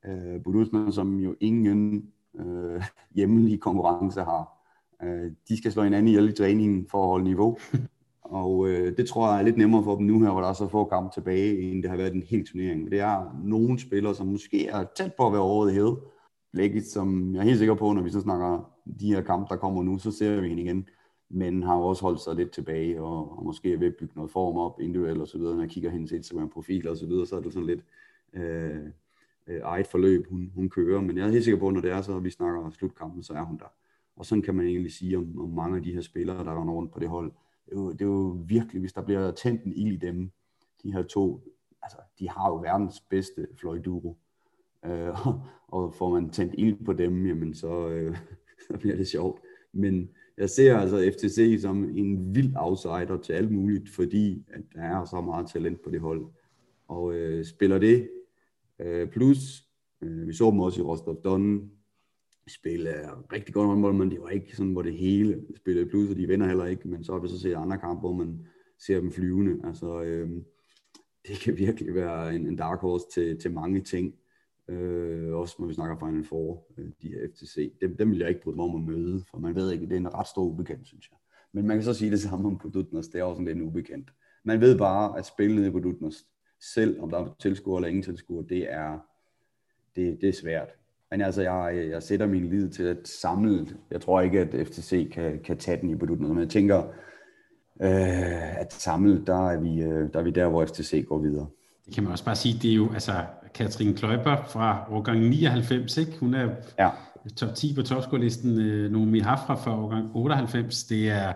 øh, Budusman, som jo ingen øh, hjemlige konkurrence har. Øh, de skal slå hinanden i alle træningen for at holde niveau, *laughs* og øh, det tror jeg er lidt nemmere for dem nu her, hvor der er så få kampe tilbage, end det har været en hel turnering. Det er nogle spillere, som måske er tæt på at være året hævet, Blækket, som jeg er helt sikker på, når vi så snakker de her kampe, der kommer nu, så ser vi hende igen. Men har også holdt sig lidt tilbage, og, og måske er ved at bygge noget form op individuelt og så videre. Når jeg kigger hendes Instagram-profil og så videre, så er det sådan lidt øh, øh, eget forløb, hun, hun kører. Men jeg er helt sikker på, når det er så, vi snakker slutkampen, så er hun der. Og sådan kan man egentlig sige om, om mange af de her spillere, der render rundt på det hold. Det er, jo, det er jo virkelig, hvis der bliver tændt en ild i dem, de her to, altså de har jo verdens bedste fløjduro Øh, *laughs* og får man tændt ild på dem, jamen så, øh, *laughs* så bliver det sjovt. Men jeg ser altså FTC som en vild outsider til alt muligt, fordi at der er så meget talent på det hold. Og øh, spiller det, øh, plus øh, vi så dem også i Rostov Don, spille rigtig godt håndbold, men det var ikke sådan, hvor det hele spillede plus, og de vinder heller ikke, men så har vi så set andre kampe, hvor man ser dem flyvende. Altså, øh, det kan *laughs* virkelig være en, en dark horse til, til mange ting. Øh, også når vi snakker Final Four, øh, de her FTC. Dem, dem vil jeg ikke bryde mig om at møde, for man ved ikke, det er en ret stor ubekendt, synes jeg. Men man kan så sige det samme om Budutnost, det er også lidt en ubekendt. Man ved bare, at spille nede på Budutnost, selv om der er tilskuer eller ingen tilskuer, det er, det, det er svært. Men altså, jeg, jeg sætter min lid til at samle. Jeg tror ikke, at FTC kan, kan tage den i Budutnost, men jeg tænker, øh, at samle, der er, vi, øh, der er vi der, hvor FTC går videre. Det kan man også bare sige, det er jo, altså, Katrin Kløjber fra årgang 99, ikke? Hun er ja. top 10 på topscore-listen. Øh, Nomi Hafra fra årgang 98, det er,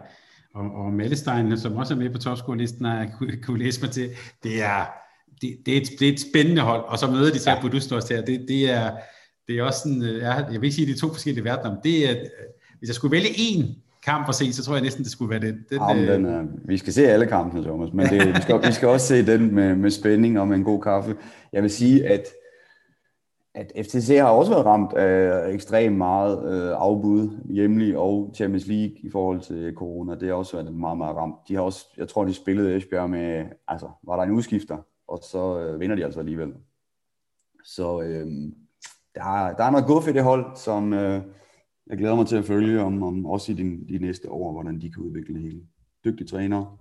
og, og Mallestein, som også er med på topscore-listen, har jeg kunne, kunne læse mig til. Det er, det, det, er et, det er et spændende hold, og så møder de så ja. på Dustos her. Det, det, er, det er også sådan, øh, jeg, jeg vil ikke sige, at det er to forskellige verdener, men det er, hvis jeg skulle vælge en kamp at se, så tror jeg næsten, det skulle være den. den, Jamen, den er, vi skal se alle kampene, Thomas, men det, vi, skal, vi skal også se den med, med spænding og med en god kaffe. Jeg vil sige, at at FTC har også været ramt af ekstremt meget øh, afbud hjemlig og Champions League i forhold til corona. Det har også været meget, meget ramt. De har også, jeg tror, de spillede Esbjerg med, altså, var der en udskifter, og så øh, vinder de altså alligevel. Så øh, der, er, der er noget guf for det hold, som øh, jeg glæder mig til at følge om, om også i de, de næste år, hvordan de kan udvikle det hele. Dygtige trænere,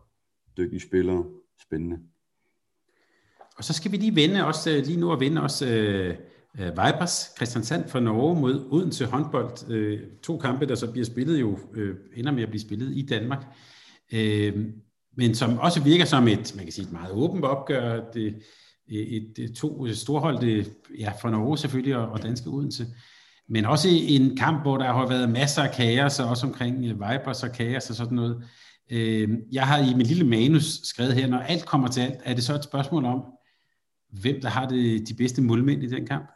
dygtige spillere, spændende. Og så skal vi lige vende også, øh, lige nu at vende også øh, øh, Vipers Christiansand fra Norge mod Odense håndbold. Øh, to kampe, der så bliver spillet jo, øh, ender med at blive spillet i Danmark. Øh, men som også virker som et, man kan sige, et meget åbent opgør. Det, et, et, to storhold, det, ja, for Norge selvfølgelig, og, og danske Odense. Men også en kamp, hvor der har været masser af kaos, og også omkring Vipers og kaos og sådan noget. Jeg har i min lille manus skrevet her, når alt kommer til alt, er det så et spørgsmål om, hvem der har det, de bedste målmænd i den kamp?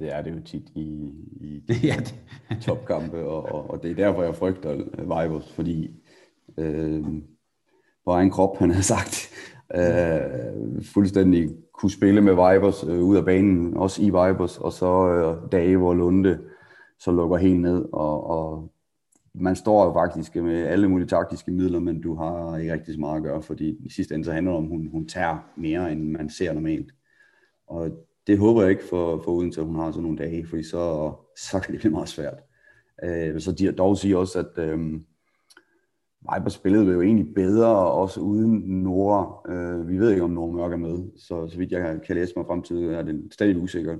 Det er det jo tit i, i *laughs* ja, det. topkampe, og, og, og det er derfor, jeg frygter Vibers, fordi øh, på egen krop, han har sagt, øh, fuldstændig kunne spille med Vibers øh, ud af banen, også i Vibers, og så øh, dage, hvor Lunde så lukker helt ned, og, og man står jo faktisk med alle mulige taktiske midler, men du har ikke rigtig så meget at gøre, fordi i sidste ende så handler det om, at hun, hun tager mere, end man ser normalt. Og det håber jeg ikke for, for uden til, at hun har sådan nogle dage, fordi så, så kan det blive meget svært. Øh, så de dog siger også, at øh, Viper spillede jo egentlig bedre, også uden Nora. Øh, vi ved ikke, om Nora Mørk er med, så så vidt jeg kan læse mig frem til, er det stadig usikker.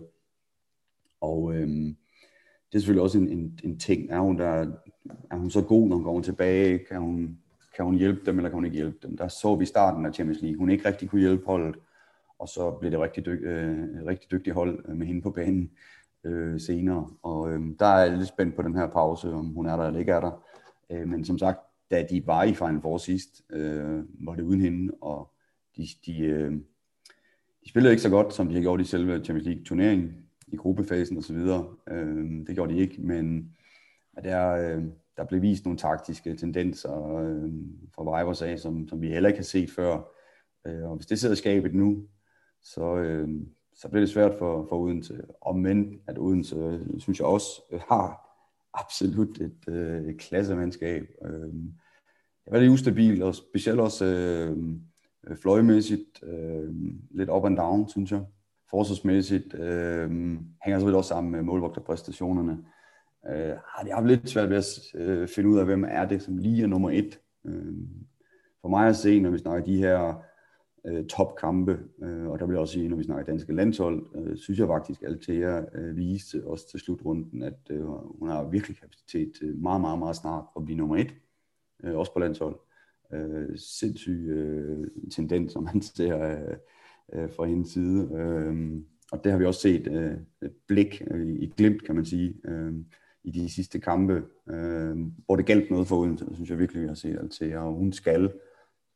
Og øh, det er selvfølgelig også en, en, en ting. Er hun, der, er hun så god, når hun kommer tilbage? Kan hun, kan hun hjælpe dem, eller kan hun ikke hjælpe dem? Der så vi starten af Champions League. Hun ikke rigtig kunne hjælpe holdet og så blev det rigtig, dyg, øh, rigtig dygtigt hold øh, med hende på banen øh, senere. Og øh, der er jeg lidt spændt på den her pause, om hun er der eller ikke er der. Øh, men som sagt, da de var i Final Four sidst, øh, var det uden hende, og de, de, øh, de spillede ikke så godt, som de har gjort i selve Champions League-turneringen, i gruppefasen osv. Øh, det gjorde de ikke, men der, øh, der blev vist nogle taktiske tendenser øh, fra Vibers af, som, som vi heller ikke har set før. Øh, og hvis det sidder i skabet nu, så, øh, så bliver det svært for, for Odense. Og men at Odense, synes jeg også, øh, har absolut et, øh, et klassemandskab. Øh, jeg var lidt ustabil, og specielt også øh, fløjmæssigt øh, lidt up and down, synes jeg. Forsvarsmæssigt øh, hænger selvfølgelig også sammen med målvogterpræstationerne. Øh, har det haft lidt svært ved at øh, finde ud af, hvem er det, som lige er nummer et. Øh, for mig at se, når vi snakker de her øh, topkampe, øh, og der vil jeg også sige, når vi snakker danske landshold, øh, synes jeg faktisk, at Altea øh, viste også til slutrunden, at øh, hun har virkelig kapacitet til meget, meget, meget snart at blive nummer et, øh, også på landshold. Øh, sindssyg øh, tendens, som man ser øh, øh, fra hendes side. Øh, og det har vi også set øh, et blik øh, i glimt, kan man sige, øh, i de sidste kampe, øh, hvor det galt noget for Odense, synes jeg virkelig, vi har set Altea, og hun skal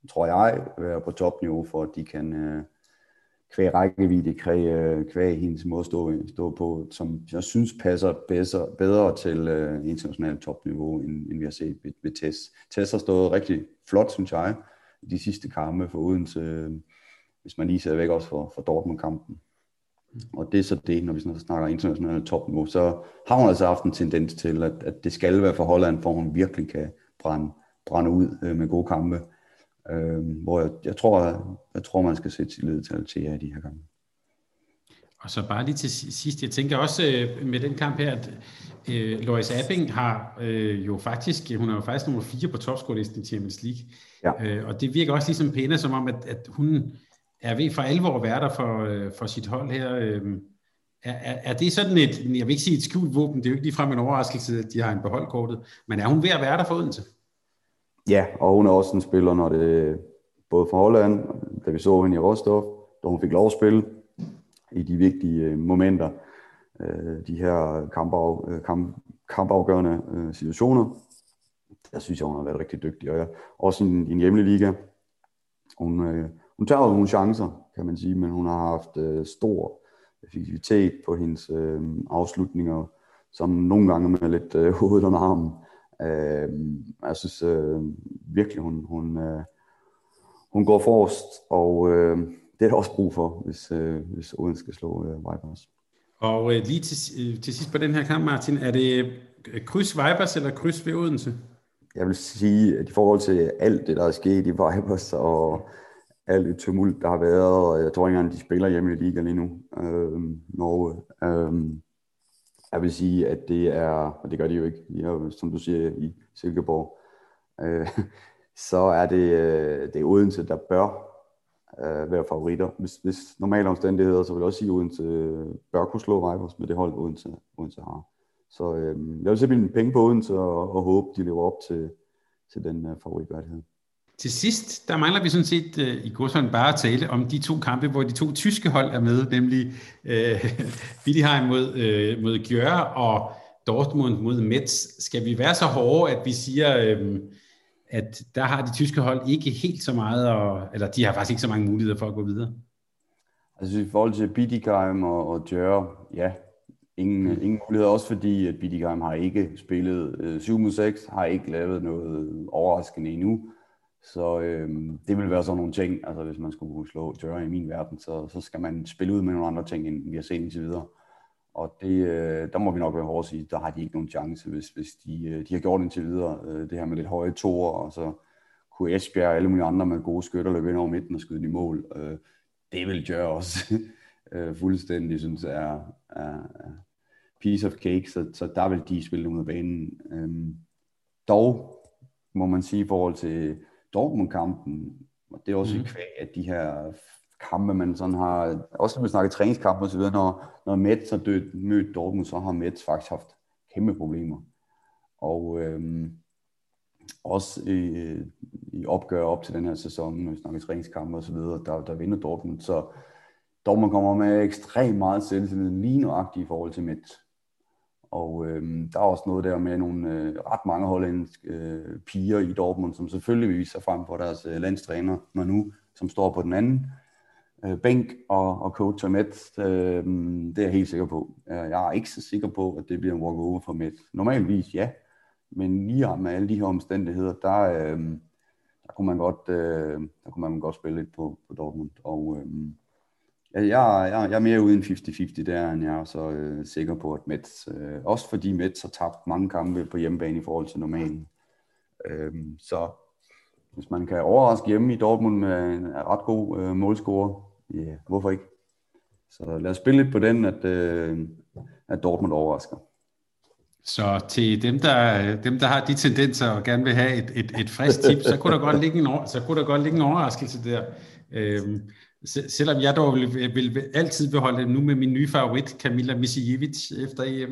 tror jeg, være på topniveau, for at de kan øh, kvæg rækkevidde, kvæg, øh, kvæg hendes måde at stå, stå på, som jeg synes passer bedre, bedre til øh, internationalt topniveau, end, end vi har set ved, ved Tess. Tess har stået rigtig flot, synes jeg, de sidste kampe for Odense, øh, hvis man lige ser væk også for, for Dortmund-kampen. Og det er så det, når vi snakker internationalt topniveau, så har hun altså haft en tendens til, at, at det skal være for Holland, for hun virkelig kan brænde, brænde ud øh, med gode kampe. Øh, hvor jeg, jeg, tror, jeg, jeg tror, man skal sætte tillid til Altea i de her gange. Og så bare lige til sidst, jeg tænker også øh, med den kamp her, at øh, Lois Abing har øh, jo faktisk, hun er jo faktisk nummer 4 på topscore-listen i Champions League. Ja. Øh, og det virker også ligesom pæne, som om, at, at hun er ved for alvor at være der for, øh, for sit hold her. Øh, er, er, er det sådan et, jeg vil ikke sige et skjult våben, det er jo ikke ligefrem en overraskelse, at de har en beholdkortet, men er hun ved at være der for Odense? Ja, og hun er også en spiller, når det både fra Holland, da vi så hende i Rostov, da hun fik lov at spille i de vigtige øh, momenter, øh, de her kampaf, øh, kamp, kampafgørende situationer, der synes jeg, hun har været rigtig dygtig. Og også i en, en hjemlig liga. Hun, hun tager jo nogle chancer, kan man sige, men hun har haft stor effektivitet på hendes afslutninger, som nogle gange med lidt hovedet under armen Øh, jeg synes øh, virkelig, hun, hun, øh, hun går forrest, og øh, det er der også brug for, hvis, øh, hvis Odense skal slå øh, Vipers. Og øh, lige til, øh, til sidst på den her kamp, Martin, er det øh, kryds Vipers eller kryds ved Odense? Jeg vil sige, at i forhold til alt det, der er sket i Vipers, og alt det tumult, der har været, og jeg tror ikke engang, de spiller hjemme i liga lige nu, øh, Norge. Øh, jeg vil sige, at det er, og det gør de jo ikke, de som du siger, i Silkeborg, øh, så er det, øh, det er Odense, der bør øh, være favoritter. Hvis, hvis normale omstændigheder, så vil jeg også sige, at Odense øh, bør kunne slå Vipers med det hold, Odense, Odense har. Så øh, jeg vil sætte mine penge på Odense og, og håbe, de lever op til, til den øh, favoritværdighed. Til sidst, der mangler vi sådan set uh, i Godsholm bare at tale om de to kampe, hvor de to tyske hold er med, nemlig *laughs* uh, Bidheim mod, uh, mod Gjør og Dortmund mod Metz. Skal vi være så hårde, at vi siger, uh, at der har de tyske hold ikke helt så meget, og, eller de har faktisk ikke så mange muligheder for at gå videre? Altså i forhold til Bidheim og, og Gjør, ja, ingen, mm. ingen muligheder, også fordi at Bidheim har ikke spillet øh, 7 mod 6, har ikke lavet noget overraskende endnu. Så øh, det vil være sådan nogle ting, altså hvis man skulle slå døre i min verden, så, så skal man spille ud med nogle andre ting, end vi har set indtil videre. Og det, øh, der må vi nok være hårde at sige, der har de ikke nogen chance, hvis, hvis de, øh, de har gjort indtil videre. Øh, det her med lidt høje toer, og så kunne Esbjerg og alle mulige andre med gode skytter løbe ind over midten og skyde i mål. Øh, det vil gøre også *laughs* øh, fuldstændig, synes jeg, er, er, er piece of cake, så, så der vil de spille ud af banen. Øh, dog må man sige i forhold til Dortmund-kampen, og det er også mm. kvæg, at de her kampe, man sådan har, også når vi snakker træningskampe videre, når, når Mets har dødt, mødt Dortmund, så har Mets faktisk haft kæmpe problemer. Og øhm, også i, i opgør op til den her sæson, når vi snakker træningskampe og så videre, der, der vinder Dortmund. Så Dortmund kommer med ekstremt meget selvtillid, lige nøjagtigt i forhold til Mets. Og øh, der er også noget der med nogle øh, ret mange hollandske øh, piger i Dortmund, som selvfølgelig viser sig frem for deres øh, landstræner, når nu, som står på den anden øh, bænk og, og coacher Met. Øh, det er jeg helt sikker på. Øh, jeg er ikke så sikker på, at det bliver en walk-over for Met. Normalvis ja, men lige med alle de her omstændigheder, der, øh, der, kunne, man godt, øh, der kunne man godt spille lidt på, på Dortmund. Og øh, Øh, jeg, jeg, jeg er mere ude 50-50 der, end jeg er så øh, sikker på, at Mets, øh, også fordi Mets har tabt mange kampe på hjemmebane i forhold til normalen. Øh, så hvis man kan overraske hjemme i Dortmund med en ret god øh, målscorer, ja, yeah, hvorfor ikke? Så lad os spille lidt på den, at, øh, at Dortmund overrasker. Så til dem der, dem, der har de tendenser og gerne vil have et, et, et frisk tip, så kunne der godt ligge en, så kunne der godt ligge en overraskelse der. Øhm, selvom jeg dog vil, vil, altid beholde nu med min nye favorit, Kamila Misijevic, efter EM.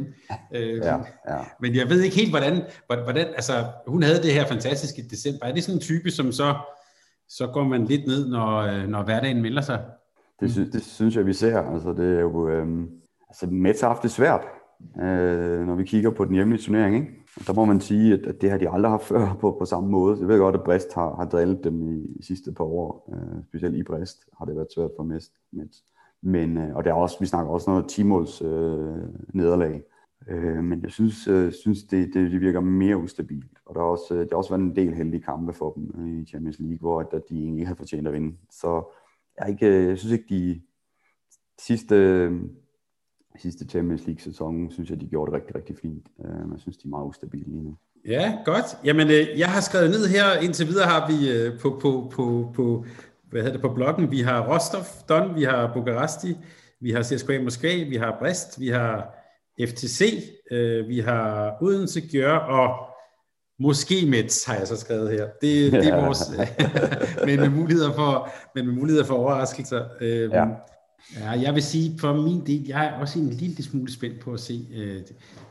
Øhm, ja, ja. Men jeg ved ikke helt, hvordan, hvordan, altså hun havde det her fantastiske december. Er det sådan en type, som så, så går man lidt ned, når, når hverdagen melder sig? Det, sy- det synes jeg, vi ser. Altså, det er jo, øhm, altså, Mets har haft det svært, øh, når vi kigger på den hjemlige turnering. Ikke? Og der må man sige, at, at det har de aldrig haft før på, på samme måde. Jeg ved godt, at Brest har, har drillet dem i, i sidste par år. Øh, specielt i Brest har det været svært for Mets. Men, øh, og det er også, vi snakker også noget 10 måls øh, nederlag. Øh, men jeg synes, øh, synes det, det, det virker mere ustabilt. Og der har også, øh, det har også været en del heldige kampe for dem øh, i Champions League, hvor at, at de egentlig ikke havde fortjent at vinde. Så jeg, ikke, øh, jeg synes ikke, de sidste, sidste Champions League-sæson, synes jeg, de gjorde det rigtig, rigtig fint. Øh, jeg synes, de er meget ustabile lige nu. Ja, godt. Jamen, øh, jeg har skrevet ned her, indtil videre har vi øh, på, på, på, på, hvad hedder det, på bloggen, vi har Rostov, Don, vi har Bukaresti, vi har CSKA Moskva, vi har Brest, vi har FTC, vi har Odense, Gjør og Måske Mets har jeg så skrevet her. Det, det er *laughs* vores, *laughs* men med muligheder for, men med muligheder for overraskelser. Øhm, ja. Ja, jeg vil sige, for min del, jeg er også en lille smule spændt på at se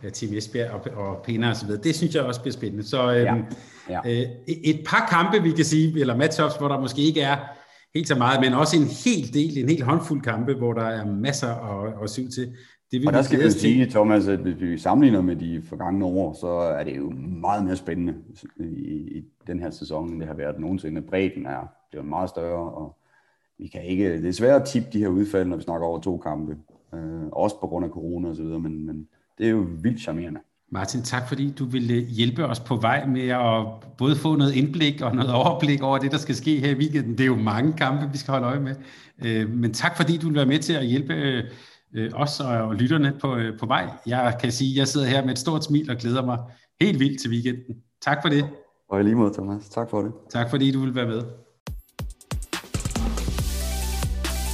uh, Team Esbjerg og, og Pena og så videre. Det synes jeg også bliver spændende. Så øhm, ja. Ja. Uh, et par kampe, vi kan sige, eller matchups, hvor der måske ikke er helt så meget, men også en hel del, en helt håndfuld kampe, hvor der er masser at, at syge til. Det vil og der skal vi sige, Thomas, at hvis vi sammenligner med de forgangne år, så er det jo meget mere spændende i, i den her sæson, end det har været nogensinde. Bredden er, det er meget større, og vi kan ikke, det er svært at tippe de her udfald, når vi snakker over to kampe. Øh, også på grund af corona og så videre, men, men det er jo vildt charmerende. Martin, tak fordi du ville hjælpe os på vej med at både få noget indblik og noget overblik over det, der skal ske her i weekenden. Det er jo mange kampe, vi skal holde øje med. Øh, men tak fordi du vil være med til at hjælpe øh, os og lytterne på, øh, på vej. Jeg kan sige, at jeg sidder her med et stort smil og glæder mig helt vildt til weekenden. Tak for det. Og i lige måde, Thomas. Tak for det. Tak fordi du vil være med.